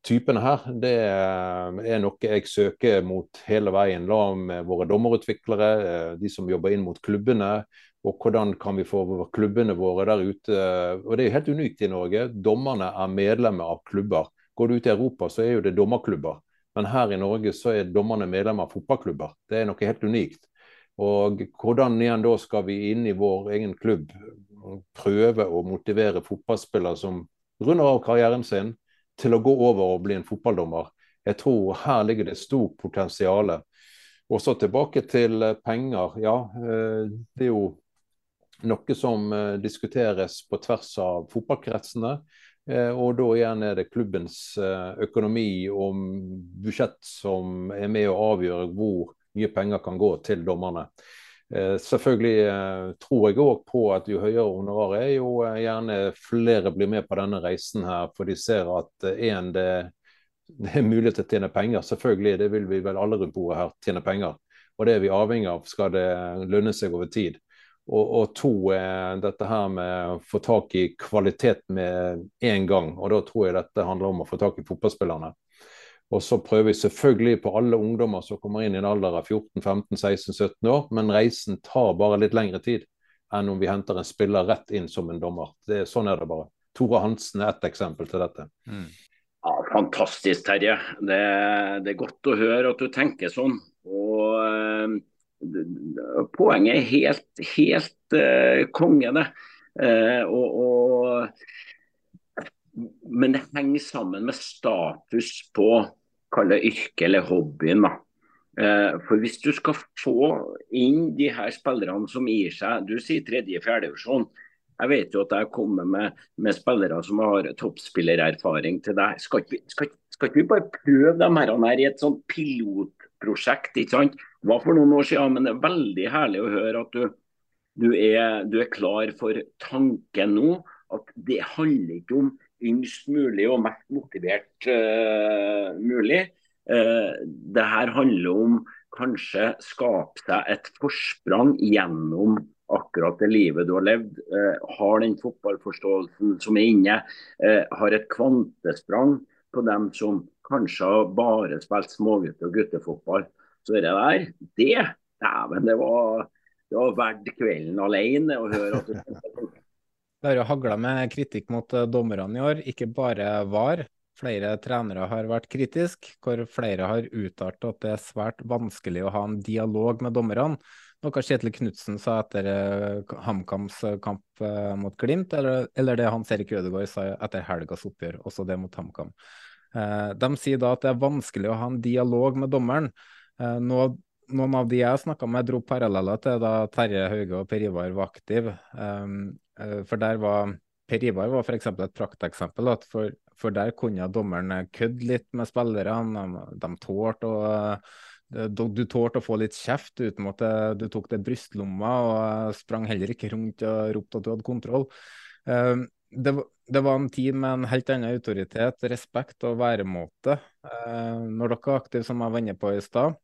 typene her, det eh, er noe jeg søker mot hele veien. La med våre dommerutviklere, de som jobber inn mot klubbene. Og hvordan kan vi få klubbene våre der ute. Og det er jo helt unikt i Norge. Dommerne er medlemmer av klubber. Går du ut i Europa, så er jo det dommerklubber. Men her i Norge så er dommerne medlemmer av fotballklubber. Det er noe helt unikt. Og hvordan igjen da skal vi inn i vår egen klubb prøve å motivere fotballspillere som runder av karrieren sin, til å gå over og bli en fotballdommer. Jeg tror her ligger det stort potensial. Og så tilbake til eh, penger. Ja, eh, det er jo noe som eh, diskuteres på tvers av fotballkretsene. Og da igjen er det klubbens økonomi og budsjett som er med å avgjøre hvor mye penger kan gå til dommerne. Eh, selvfølgelig eh, tror jeg òg på at jo høyere honorar er, jo eh, gjerne flere blir med på denne reisen her. For de ser at én, det, det, er mulighet til å tjene penger. Selvfølgelig, det vil vi vel alle rundt bordet her tjene penger. Og det er vi avhengig av skal det lønne seg over tid. Og, og to, dette her med å få tak i kvalitet med en gang. Og da tror jeg dette handler om å få tak i fotballspillerne. Og så prøver vi selvfølgelig på alle ungdommer som kommer inn i en alder av 14-15-16-17 år, men reisen tar bare litt lengre tid enn om vi henter en spiller rett inn som en dommer. Det, sånn er det bare. Tore Hansen er ett eksempel til dette. Mm. Ja, fantastisk, Terje. Det, det, er godt å høre at du tenker sånn. Og øh, Poenget er helt, helt øh, konge, det. Uh, og, og, men det henger sammen med status på kall det yrket eller hobbyen. da. Eh, for hvis du skal få inn de her spillerne som gir seg Du sier tredje-fjerdedivisjon. Jeg vet jo at jeg kommer med, med spillere som har toppspillererfaring til deg. Skal ikke, skal, skal ikke vi bare prøve dem her, her i et sånt pilotprosjekt? ikke sant? Var for noen år siden, men det er veldig herlig å høre at du, du, er, du er klar for tanken nå. At det handler ikke om yngst mulig og mest motivert uh, mulig. Uh, det her handler om kanskje skape seg et forsprang gjennom akkurat det livet du har levd. Uh, har den fotballforståelsen som er inne. har et kvantesprang på dem som kanskje har bare spilt smågutte- og guttefotball. Så det der, det dæven, det var, det var verdt kvelden alene å høre at du Det har jo hagla med kritikk mot eh, dommerne i år, ikke bare VAR. flere trenere har vært kritiske, hvor flere har uttalt at det er svært vanskelig å ha en dialog med dommerne. Noe Kjetil Knutsen sa etter uh, HamKams kamp uh, mot Glimt, eller, eller, det Hans Erik Ødegaard sa etter helgas oppgjør, også det mot HamKam. De sier da at det er vanskelig å ha en dialog med dommeren. Noe, noen av de jeg snakka med, dro paralleller til da Terje Hauge og Per Ivar var aktive. Um, for der var Per Ivar var f.eks. et prakteksempel. For, for, der kunne dommeren kødde litt med spillerne. De, de tålte å du tålte å få litt kjeft uten at du tok det brystlomma, og sprang heller ikke rundt og ropte at du hadde kontroll. Det, det, var en tid med en helt annen autoritet, respekt og væremåte. Når dere er aktive, som jeg var inne på i stad.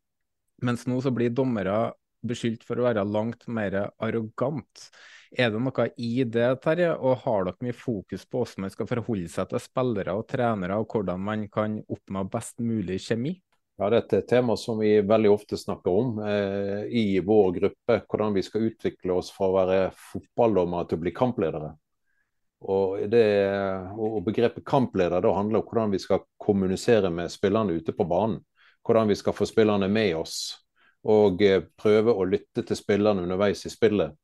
Mens nå så blir dommere beskyldt for å være langt mer arrogant. Er det noe i det, Terje, og har dere mye fokus på hvordan man skal forholde seg til spillere og trenere, og hvordan man kan oppnå best mulig kjemi? Ja, Dette er et tema som vi veldig ofte snakker om eh, i vår gruppe. Hvordan vi skal utvikle oss fra å være fotballdommere til å bli kampledere. Og, det, og Begrepet kampleder da handler om hvordan vi skal kommunisere med spillerne ute på banen. Hvordan vi skal få spillerne med oss, og eh, prøve å lytte til spillerne underveis i spillet.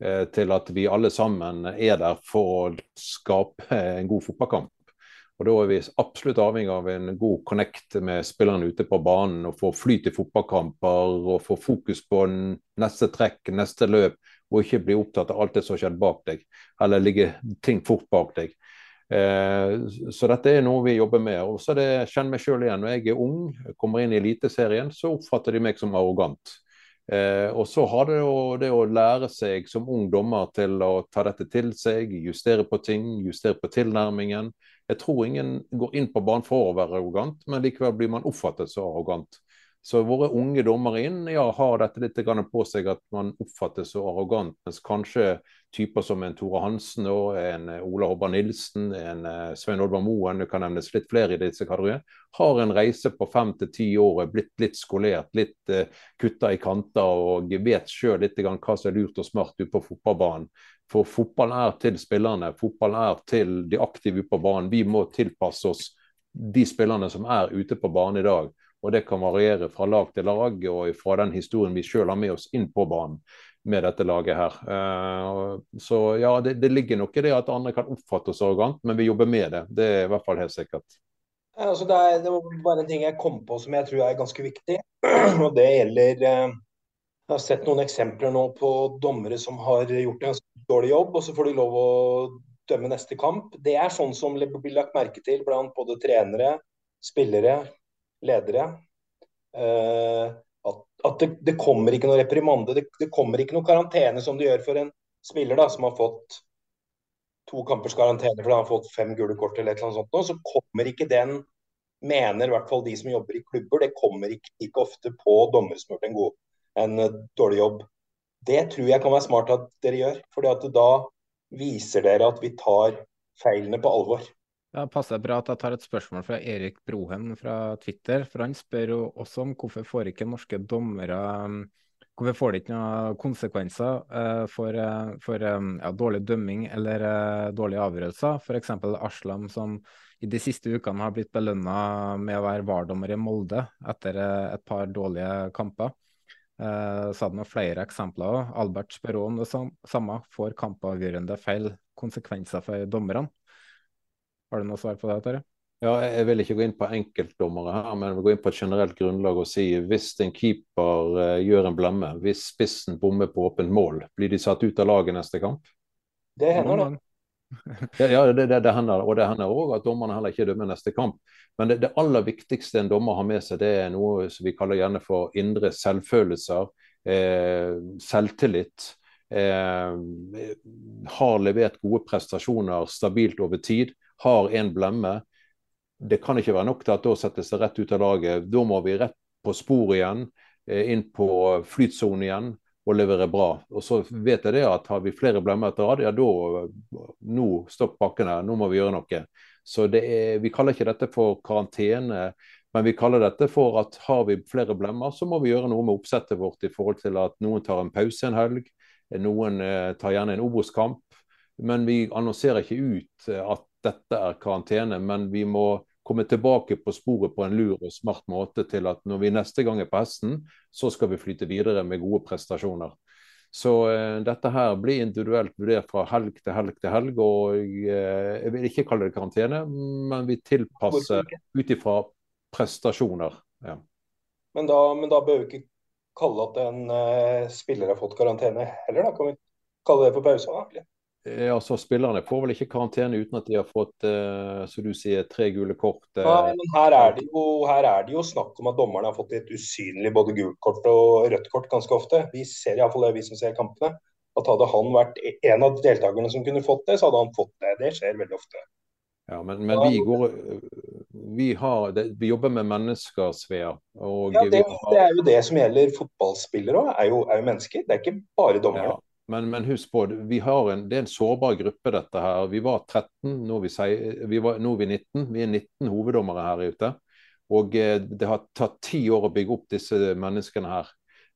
Eh, til at vi alle sammen er der for å skape en god fotballkamp. Og Da er vi absolutt avhengig av en god connect med spillerne ute på banen. og Få flyt i fotballkamper og få fokus på neste trekk, neste løp. Og ikke bli opptatt av alt det som har skjedd bak deg, eller ligge ting fort bak deg. Eh, så dette er noe vi jobber med. og så det, kjenner meg selv igjen. Når jeg er ung, kommer inn i Eliteserien, så oppfatter de meg som arrogant. Eh, og så har det jo det å lære seg som ung dommer til å ta dette til seg, justere på ting, justere på tilnærmingen. Jeg tror ingen går inn på banen for å være arrogant, men likevel blir man oppfattet så arrogant. Så våre unge dommere inn ja, har dette litt på seg at man oppfattes så arrogant, mens kanskje typer som en Tore Hansen og en eh, Ola Hobba Nilsen, en eh, Svein Oddvar Moen, det kan nevnes litt flere i disse kategoriene, har en reise på fem til ti år, blitt litt skolert, litt uh, kutta i kanter og vet sjøl litt hva som er lurt og smart ute på fotballbanen. For fotballen er til spillerne, fotballen er til de aktive ute på banen. Vi må tilpasse oss de spillerne som er ute på banen i dag. Og det kan variere fra lag til lag og fra den historien vi sjøl har med oss inn på banen med dette laget her. Uh, så ja, det, det, ligger nok i det at andre kan oppfatte oss arrogant, men vi jobber med det. Det er i hvert fall helt sikkert. Altså det, er, det, var bare en ting jeg kom på som jeg tror er ganske viktig. <clears throat> og det gjelder uh, Jeg har sett noen eksempler nå på dommere som har gjort en dårlig jobb, og så får de lov å dømme neste kamp. Det er sånn som blir lagt merke til blant både trenere, spillere, ledere. Uh, at, at det, det, kommer ikke noe reprimande, det, det, kommer ikke noe karantene som det gjør for en spiller da, som har fått to kampers karantene fordi han har fått fem gule kort eller et eller annet sånt. Så kommer ikke den, mener i hvert fall de som jobber i klubber, det kommer ikke like ofte på dommere en, god, en uh, dårlig jobb. Det tror jeg kan være smart at dere gjør. at da viser dere at vi tar feilene på alvor. Ja, passer bra at jeg tar et spørsmål fra Erik Brohen fra Twitter. for Han spør jo også om hvorfor får ikke norske dommere Hvorfor får det ikke noen konsekvenser uh, for, uh, for um, ja, dårlig dømming eller uh, dårlige avgjørelser? F.eks. Aslam, som i de siste ukene har blitt belønna med å være VAR-dommer i Molde etter et par dårlige kamper. Så hadde noen flere eksempler. Albert spør om det samme. Får kampavgjørende feil konsekvenser for dommerne? Har du noe svar på det, Terje? Ja, jeg vil ikke gå inn på enkeltdommere her, men jeg vil gå inn på et generelt grunnlag og si hvis en keeper uh, gjør en blemme, hvis spissen bommer på åpent mål, blir de satt ut av laget neste kamp? Det hender, da. ja, det, det, det, hender. Og det hender òg at dommerne heller ikke dømmer neste kamp. Men det, det, aller viktigste en dommer har med seg, det er noe som vi kaller gjerne for indre selvfølelser. Eh, selvtillit. Eh, har levert gode prestasjoner stabilt over tid har en blemme. Det kan ikke være nok til at da settes det rett ut av laget. Da må vi rett på sporet igjen, eh, inn på flytsonen igjen og levere bra. Og så vet jeg det at har vi flere blemmer etter rad, ja da Nå stopp bakkene, nå må vi gjøre noe. Så er, Vi kaller ikke dette for karantene, men vi kaller dette for at har vi flere blemmer, så må vi gjøre noe med oppsettet vårt i forhold til at noen tar en pause en helg, noen eh, tar gjerne en Obos-kamp. Men vi annonserer ikke ut eh, at dette er karantene, men vi må komme tilbake på sporet på en lur og smart måte til at når vi neste gang er på hesten, så skal vi flyte videre med gode prestasjoner. Så uh, dette her blir individuelt vurdert fra helg til helg til helg. Og uh, jeg vil ikke kalle det karantene, men vi tilpasser ut ifra prestasjoner. Ja. Men, da, men da bør vi ikke kalle at en uh, spiller har fått karantene heller, da? Kan vi kalle det for pause? da? Ja, så Spillerne får vel ikke karantene uten at de har fått eh, så du sier, tre gule kort. Eh. Nei, men her er, det jo, her er det jo snakk om at dommerne har fått et usynlig både gult kort og rødt kort ganske ofte. Vi ser iallfall det, vi som ser kampene. At hadde han vært en av deltakerne som kunne fått det, så hadde han fått det. Det skjer veldig ofte. Ja, men, men vi, går, vi, har, vi jobber med mennesker, Svea. ja, det, det, er jo det som gjelder fotballspillere òg, er, er, jo mennesker. Det er ikke bare dommere. Ja. Men, men, husk på, en, det er en sårbar gruppe, dette her. Vi var 13, nå er vi, vi, var, nå er vi 19. Vi er 19 hoveddommere her ute. Og eh, det har tatt ti år å bygge opp disse menneskene her.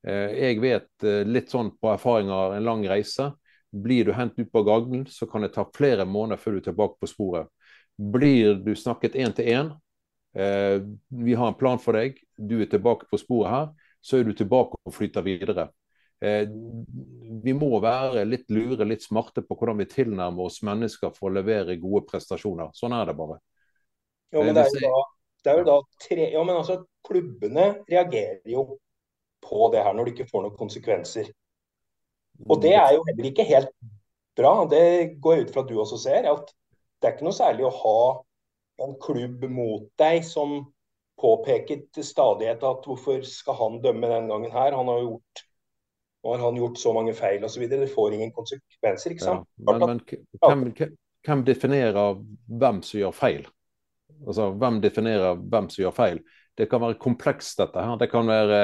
Eh, jeg vet eh, litt sånn på erfaringer, en lang reise. Blir du hentet ut på gaglen, så kan det ta flere måneder før du er tilbake på sporet. Blir du snakket én til én, vi har en plan for deg, du er tilbake på sporet her, så er du tilbake og flyter videre. Eh, vi må være litt lure, litt smarte på hvordan vi tilnærmer oss mennesker for å levere gode prestasjoner. Sånn er det bare. Jo, men det er jo da, det er jo da tre, ja, men altså, Klubbene reagerer jo på det her når det ikke får noen konsekvenser. Og det er jo heller ikke helt bra. Det går jeg ut fra at du også ser. at Det er ikke noe særlig å ha en klubb mot deg som påpeker til stadighet at hvorfor skal han dømme den gangen her? Han har gjort nå har han gjort så mange feil osv. Det får ingen konsekvenser. ikke sant? Ja, men, men hvem, hvem, definerer hvem som gjør feil? Altså, Hvem definerer hvem som gjør feil? Det kan være komplekst, dette her. Det kan være,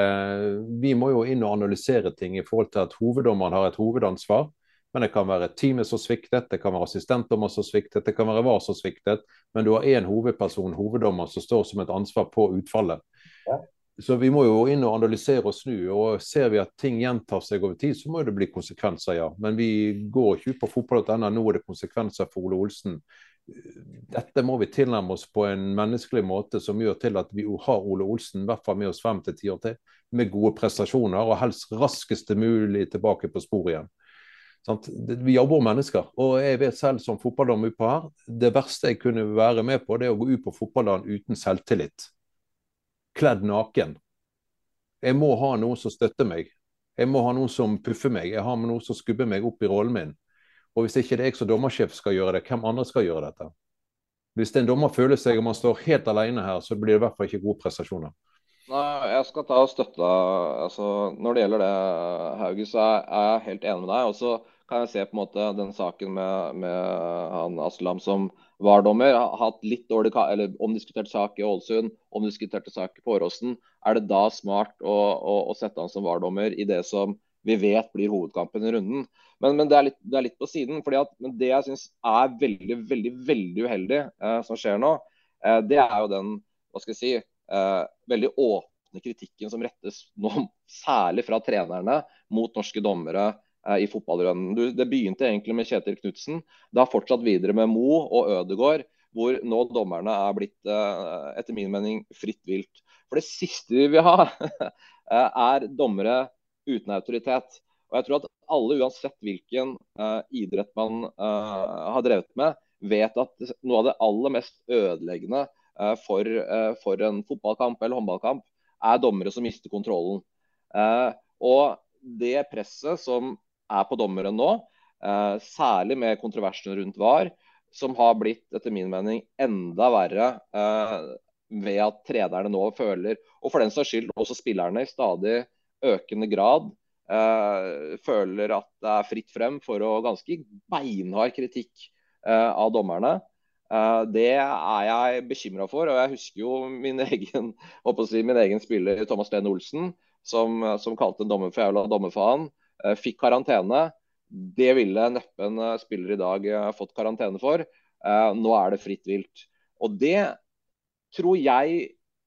vi må jo inn og analysere ting i forhold til at hoveddommeren har et hovedansvar. Men det kan være teamet som sviktet, det kan være assistentdommer som sviktet, det kan være VAR som sviktet. Men du har én hovedperson, hoveddommer, som står som et ansvar på utfallet. Ja. Så vi må jo inn og analysere og snu. og Ser vi at ting gjentar seg over tid, så må det bli konsekvenser, ja. Men vi går ikke ut på fotball.no. Nå er det konsekvenser for Ole Olsen. Dette må vi tilnærme oss på en menneskelig måte som gjør til at vi har Ole Olsen i hvert fall med oss fem til ti år til, med gode prestasjoner, og helst raskest mulig tilbake på sporet igjen. Sånn? Vi jobber mennesker. Og jeg vet selv som fotballdame utpå her, det verste jeg kunne være med på, det er å gå ut på fotballdagen uten selvtillit kledd naken. Jeg må ha noen som støtter meg. Jeg må ha noen som puffer meg. Jeg har noen som skubber meg opp i rollen min. Og Hvis ikke det er jeg som dommersjef skal gjøre det, hvem andre skal gjøre dette? Hvis en dommer føler seg om han står helt alene her, så blir det i hvert fall ikke gode prestasjoner. Nei, Jeg skal ta og støtte. Altså, når det gjelder det, Hauge, så er jeg helt enig med deg. Og så kan jeg se på en måte den saken med, med han Aslam som VAR-dommer har hatt litt dårlig eller omdiskutert sak i Ålesund, omdiskuterte sak på Åråsen. Er det da smart å, å, å sette han som VAR-dommer i det som vi vet blir hovedkampen i runden? Men, men det, er litt, det, er litt, på siden. fordi at, Det jeg syns er veldig veldig, veldig uheldig eh, som skjer nå, eh, det er jo den hva skal jeg si, eh, veldig åpne kritikken som rettes nå, særlig fra trenerne mot norske dommere i fotballrønnen. Det begynte egentlig med Kjetil Knutsen. Det har fortsatt videre med Mo og Ødegård, hvor nå dommerne er blitt, eh, etter min mening, fritt vilt. For det siste vi vil ha, <laughs> eh, er dommere uten autoritet. Og jeg tror at alle, uansett hvilken idrett man har drevet med, vet at noe av det aller mest ødeleggende for, for, en fotballkamp eller håndballkamp, er dommere som mister kontrollen. og det presset som er på dommeren nå, eh, særlig med kontroversen rundt VAR, som har blitt etter min mening enda verre eh, ved at trenerne nå føler, og for den saks skyld også spillerne i stadig økende grad, eh, føler at det er fritt frem for å ganske beinhard kritikk av dommerne. Det er jeg bekymra for. og Jeg husker jo min <laughs> egen, si, min egen spiller Thomas Lene Olsen, som, som kalte en dommer for jævla dommerfaen. Eh, fikk karantene. Det ville neppe en eh, spiller i dag eh, fått karantene for. Nå er det fritt vilt. Og det tror jeg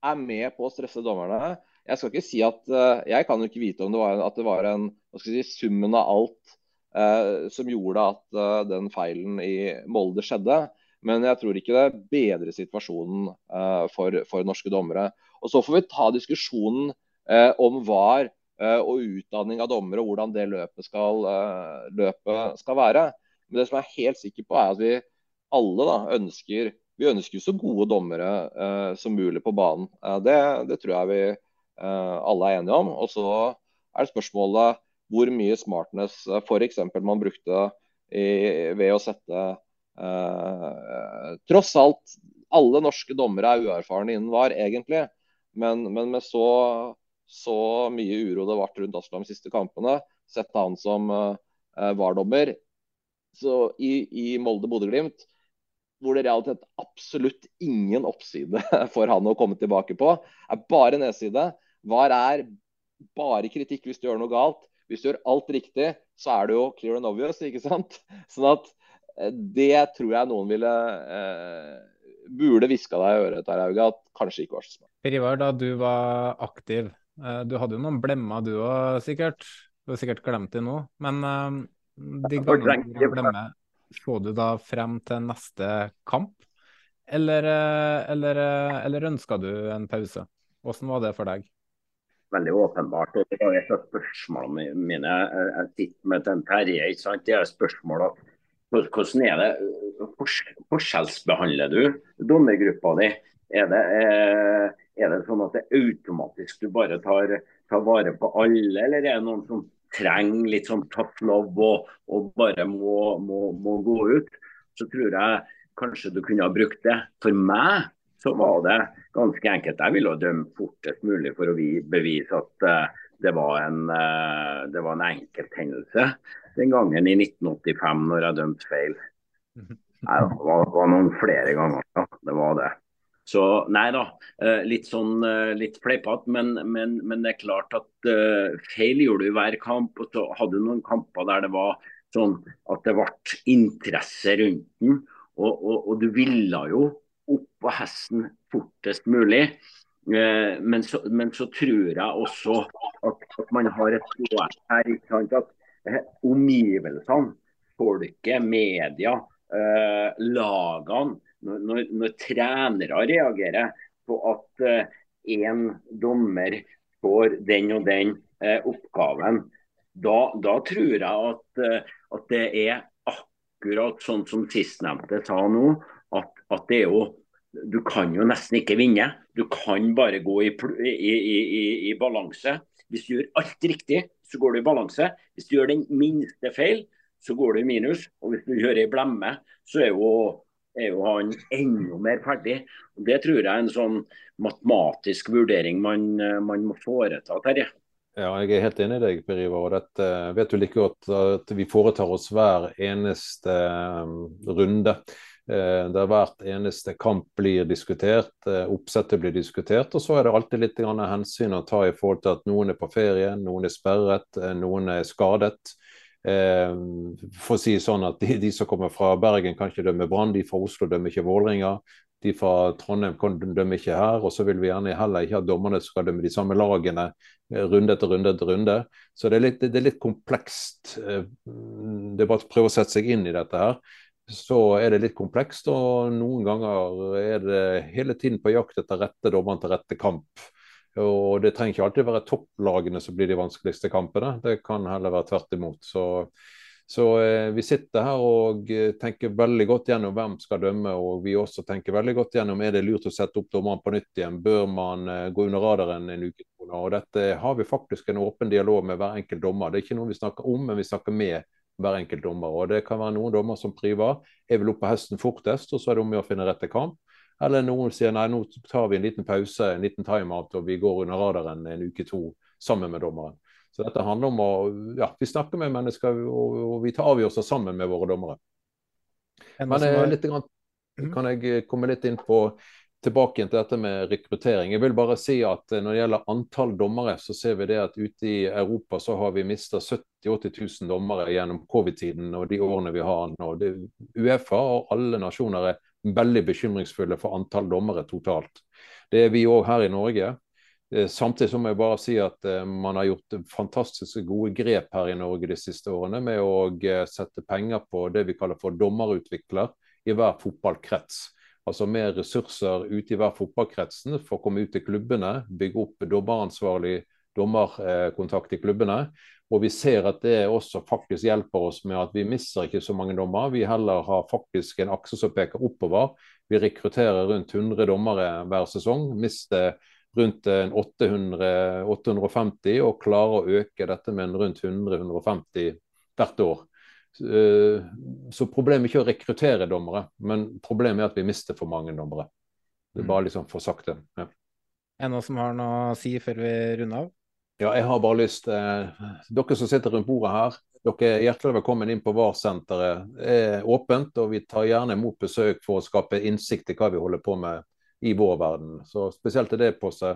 er med på å stresse dommerne. Jeg skal ikke si at Jeg kan jo ikke vite om det var, at det var en si, summen av alt eh, som gjorde at uh, den feilen i Molde skjedde. Men jeg tror ikke det bedrer situasjonen uh, for, for, norske dommere. Og Så får vi ta diskusjonen om VAR og utdanning av dommere og hvordan det løpet skal, løpet skal, være. Men det som jeg er helt sikker på, er at vi alle da, ønsker vi ønsker så gode dommere som mulig på banen. Det, det, tror jeg vi alle er enige om. Og så er det spørsmålet hvor mye smartness f.eks. man brukte i, ved å sette eh, tross alt, alle norske dommere er uerfarne innen VAR, egentlig. Men, men med så, så, mye uro det ble rundt Aslam de siste kampene, sett han som uh, VAR-dommer i, i Molde-Bodø-Glimt, hvor det realitet absolutt ingen oppside <laughs> for han å komme tilbake på, er bare nedside. VAR er bare kritikk hvis du gjør noe galt. Hvis du gjør alt riktig, så er det jo clear and obvious, ikke sant? <laughs> Sånn at Eh, det tror jeg noen ville eh, burde hviska deg i øret Terhauge, at kanskje ikke var så smart. Per Ivar, da du var aktiv, du hadde jo noen blemmer du òg sikkert. Du har sikkert glemt det nå. Men eh, de gangene du glemmer, så du da frem til neste kamp? Eller, eller, eller ønska du en pause? Hvordan var det for deg? Veldig åpenbart. og Det var et av spørsmålene mine. Jeg sitter med den Terje. ikke sant? Det er spørsmålet hvordan er det, Forskjellsbehandler du dommergruppa di? Er det, eh, er det, sånn at det automatisk du bare tar, tar, vare på alle, eller er det noen som trenger litt sånn tough love og, og bare må, må, må, gå ut? Så tror jeg kanskje du kunne ha brukt det. For meg så var det ganske enkelt. Jeg ville dømme fortest mulig for å bevise at uh, det var en, uh, det var en enkelthendelse den gangen i 1985 når jeg dømte feil. Det var, var, noen flere ganger, ja. Det var det. Så nei da, eh, litt sånn eh, litt fleipete, men, men, men, det er klart at uh, feil gjorde du i hver kamp. Og så hadde du noen kamper der det var sånn at det ble interesse rundt den. Og, og, og du ville jo opp på hesten fortest mulig. Uh, men, så, men, så, tror jeg også at, at man har et poeng her. ikke sant, at omgivelsene, folket, media, uh, lagene, når, når, når, trenere reagerer på at én eh, dommer får den og den eh, oppgaven, da, da, tror jeg at, eh, at, det er akkurat sånn som sistnevnte sa nå, at, at det er jo du kan jo nesten ikke vinne. Du kan bare gå i, i, i, i balanse. Hvis du gjør alt riktig, så går du i balanse. Hvis du gjør den minste feil, så går du i minus. Og hvis du gjør ei blemme, så er jo, er jo, han enda mer ferdig. Og det tror jeg er en sånn matematisk vurdering man, man må foreta, Terje. Ja, jeg er helt enig i deg, Per Ivar. og Dette vet du like godt at vi foretar oss hver eneste um, runde. Eh, der hvert eneste kamp blir diskutert, eh, oppsettet blir diskutert. Og så er det alltid litt hensyn å ta i forhold til at noen er på ferie, noen er sperret, eh, noen er skadet. For å si sånn at de, de som kommer fra Bergen kan ikke dømme Brann, de fra Oslo dømmer ikke Vålerenga. De fra Trondheim kan dømme ikke her. Og så vil vi gjerne heller ikke at dommerne skal dømme de samme lagene runde etter runde etter runde. Så det er litt, det er litt komplekst. Det er bare å prøve å sette seg inn i dette her så er det litt komplekst. Og noen ganger er det hele tiden på jakt etter rette dommeren til rette kamp. Og det trenger ikke alltid være topplagene som blir de vanskeligste kampene. Det kan heller være tvert imot. Så, så eh, vi sitter her og eh, tenker veldig godt gjennom hvem skal dømme. Og vi også tenker veldig godt gjennom er det lurt å sette opp dommeren på nytt igjen. Bør man eh, gå under radaren en uke? Og dette har vi faktisk en åpen dialog med hver enkelt dommer. Det er ikke noe vi snakker om, men vi snakker med hver enkelt dommer. og Det kan være noen dommer som priver jeg vil opp på hesten fortest, og så er det om å finne rette kamp. Eller noen sier nei, nå tar vi en liten pause, en liten timeout, og vi går under radaren en uke to sammen med dommeren. Så dette handler om å ja, vi snakker med mennesker, og, og vi tar avgjørelser sammen med våre dommere. Men jeg, litt, grann, kan jeg komme litt inn på tilbake til dette med rekruttering. Jeg vil bare si at eh, Når det gjelder antall dommere, så ser vi det at ute i Europa så har vi mista 70 000-80 000 dommere gjennom covid-tiden og de årene vi har nå. Det, Uefa og alle nasjoner er veldig bekymringsfulle for antall dommere totalt. Det er vi òg her i Norge. Eh, samtidig så må jeg bare si at eh, man har gjort fantastisk gode grep her i Norge de siste årene med å sette penger på det vi kaller for dommerutvikler i hver fotballkrets. Altså mer ressurser ute i hver fotballkretsen for å komme ut til klubbene, bygge opp dommeransvarlig dommerkontakt i klubbene. Og vi ser at det også faktisk hjelper oss med at vi mister ikke så mange dommer. Vi heller har faktisk en akse som peker oppover. Vi rekrutterer rundt 100 dommere hver sesong. Mister rundt 800, 850 og klarer å øke dette med rundt 100-150 hvert år. Eh, så problemet er ikke å rekruttere dommere, men problemet er at vi mister for mange dommere. Det er bare liksom for sakte. Ja. Er det noen som har noe å si før vi runder av? Ja, jeg har bare lyst eh, Dere som sitter rundt bordet her, dere er hjertelig velkommen inn på VAR-senteret. Det er åpent, og vi tar gjerne imot besøk for å skape innsikt i hva vi holder på med i vår verden. Så spesielt til det, Posse.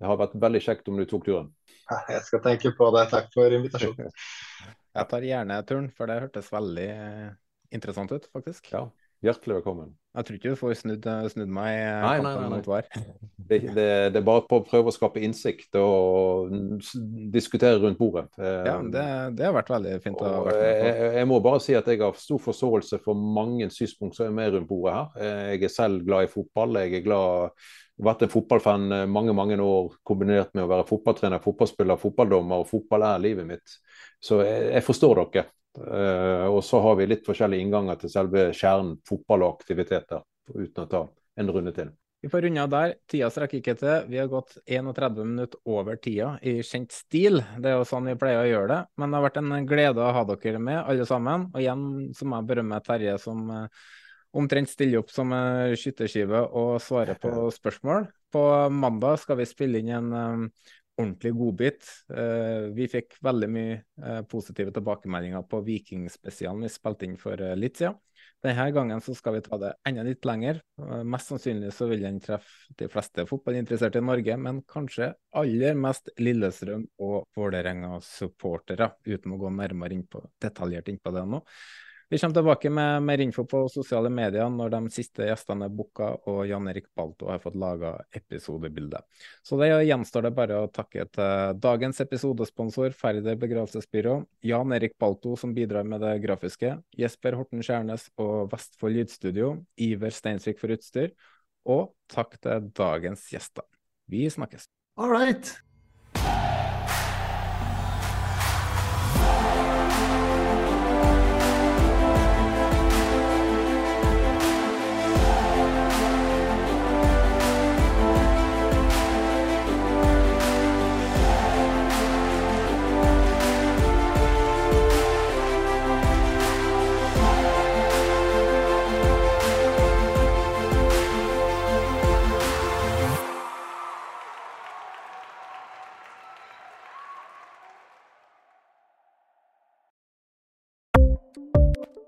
Det har vært veldig kjekt om du tok turen. <laughs> Jeg skal tenke på det. Takk for invitasjonen. <laughs> Jeg tar gjerne turen, for det hørtes veldig eh, interessant ut, faktisk. Ja, hjertelig velkommen. Jeg tror ikke du får snudd, snudd meg nei, nei, nei, nei. Det, det, det, er bare på å prøve å skape innsikt og diskutere rundt bordet. Ja, det, det har vært veldig fint å være med på. Jeg, jeg, må bare si at jeg har stor forståelse for mange synspunkt som er med rundt bordet her. Jeg er selv glad i fotball. Jeg er glad vært en fotballfan mange mange år kombinert med å være fotballtrener, fotballspiller, fotballdommer. og Fotball er livet mitt. Så jeg, jeg forstår dere. Uh, og så har vi litt forskjellige innganger til selve kjernen, fotball og aktiviteter, uten å ta en runde til. Vi får runde av der. Tida strekker ikke til. Vi har gått 31 minutter over tida i kjent stil. Det er jo sånn vi pleier å gjøre det. Men det har vært en glede å ha dere med, alle sammen. Og igjen så må jeg berømme Terje som uh, omtrent stiller opp som uh, skytterskive og svarer på <laughs> spørsmål. På mandag skal vi spille inn en ordentlig godbit. Uh, vi fikk veldig mye uh, positive tilbakemeldinger på Vikingspesialen vi spilte inn for uh, litt siden. Denne gangen så skal vi ta det enda litt lenger. mest sannsynlig så vil den treffe de fleste fotballinteresserte i Norge, men kanskje aller mest Lillestrøm og Vålerenga-supportere, uten å gå nærmere inn på, detaljert inn på det nå. Vi kommer tilbake med mer info på sosiale medier når de siste gjestene er booka og Jan Erik Balto har fått laga episodebilde. Så det gjenstår det bare å takke til dagens episodesponsor Færder begravelsesbyrå, Jan Erik Balto som bidrar med det grafiske, Jesper Horten Skjærnes og Vestfold Lydstudio, Iver Steinsvik for utstyr, og takk til dagens gjester. Vi snakkes. All right.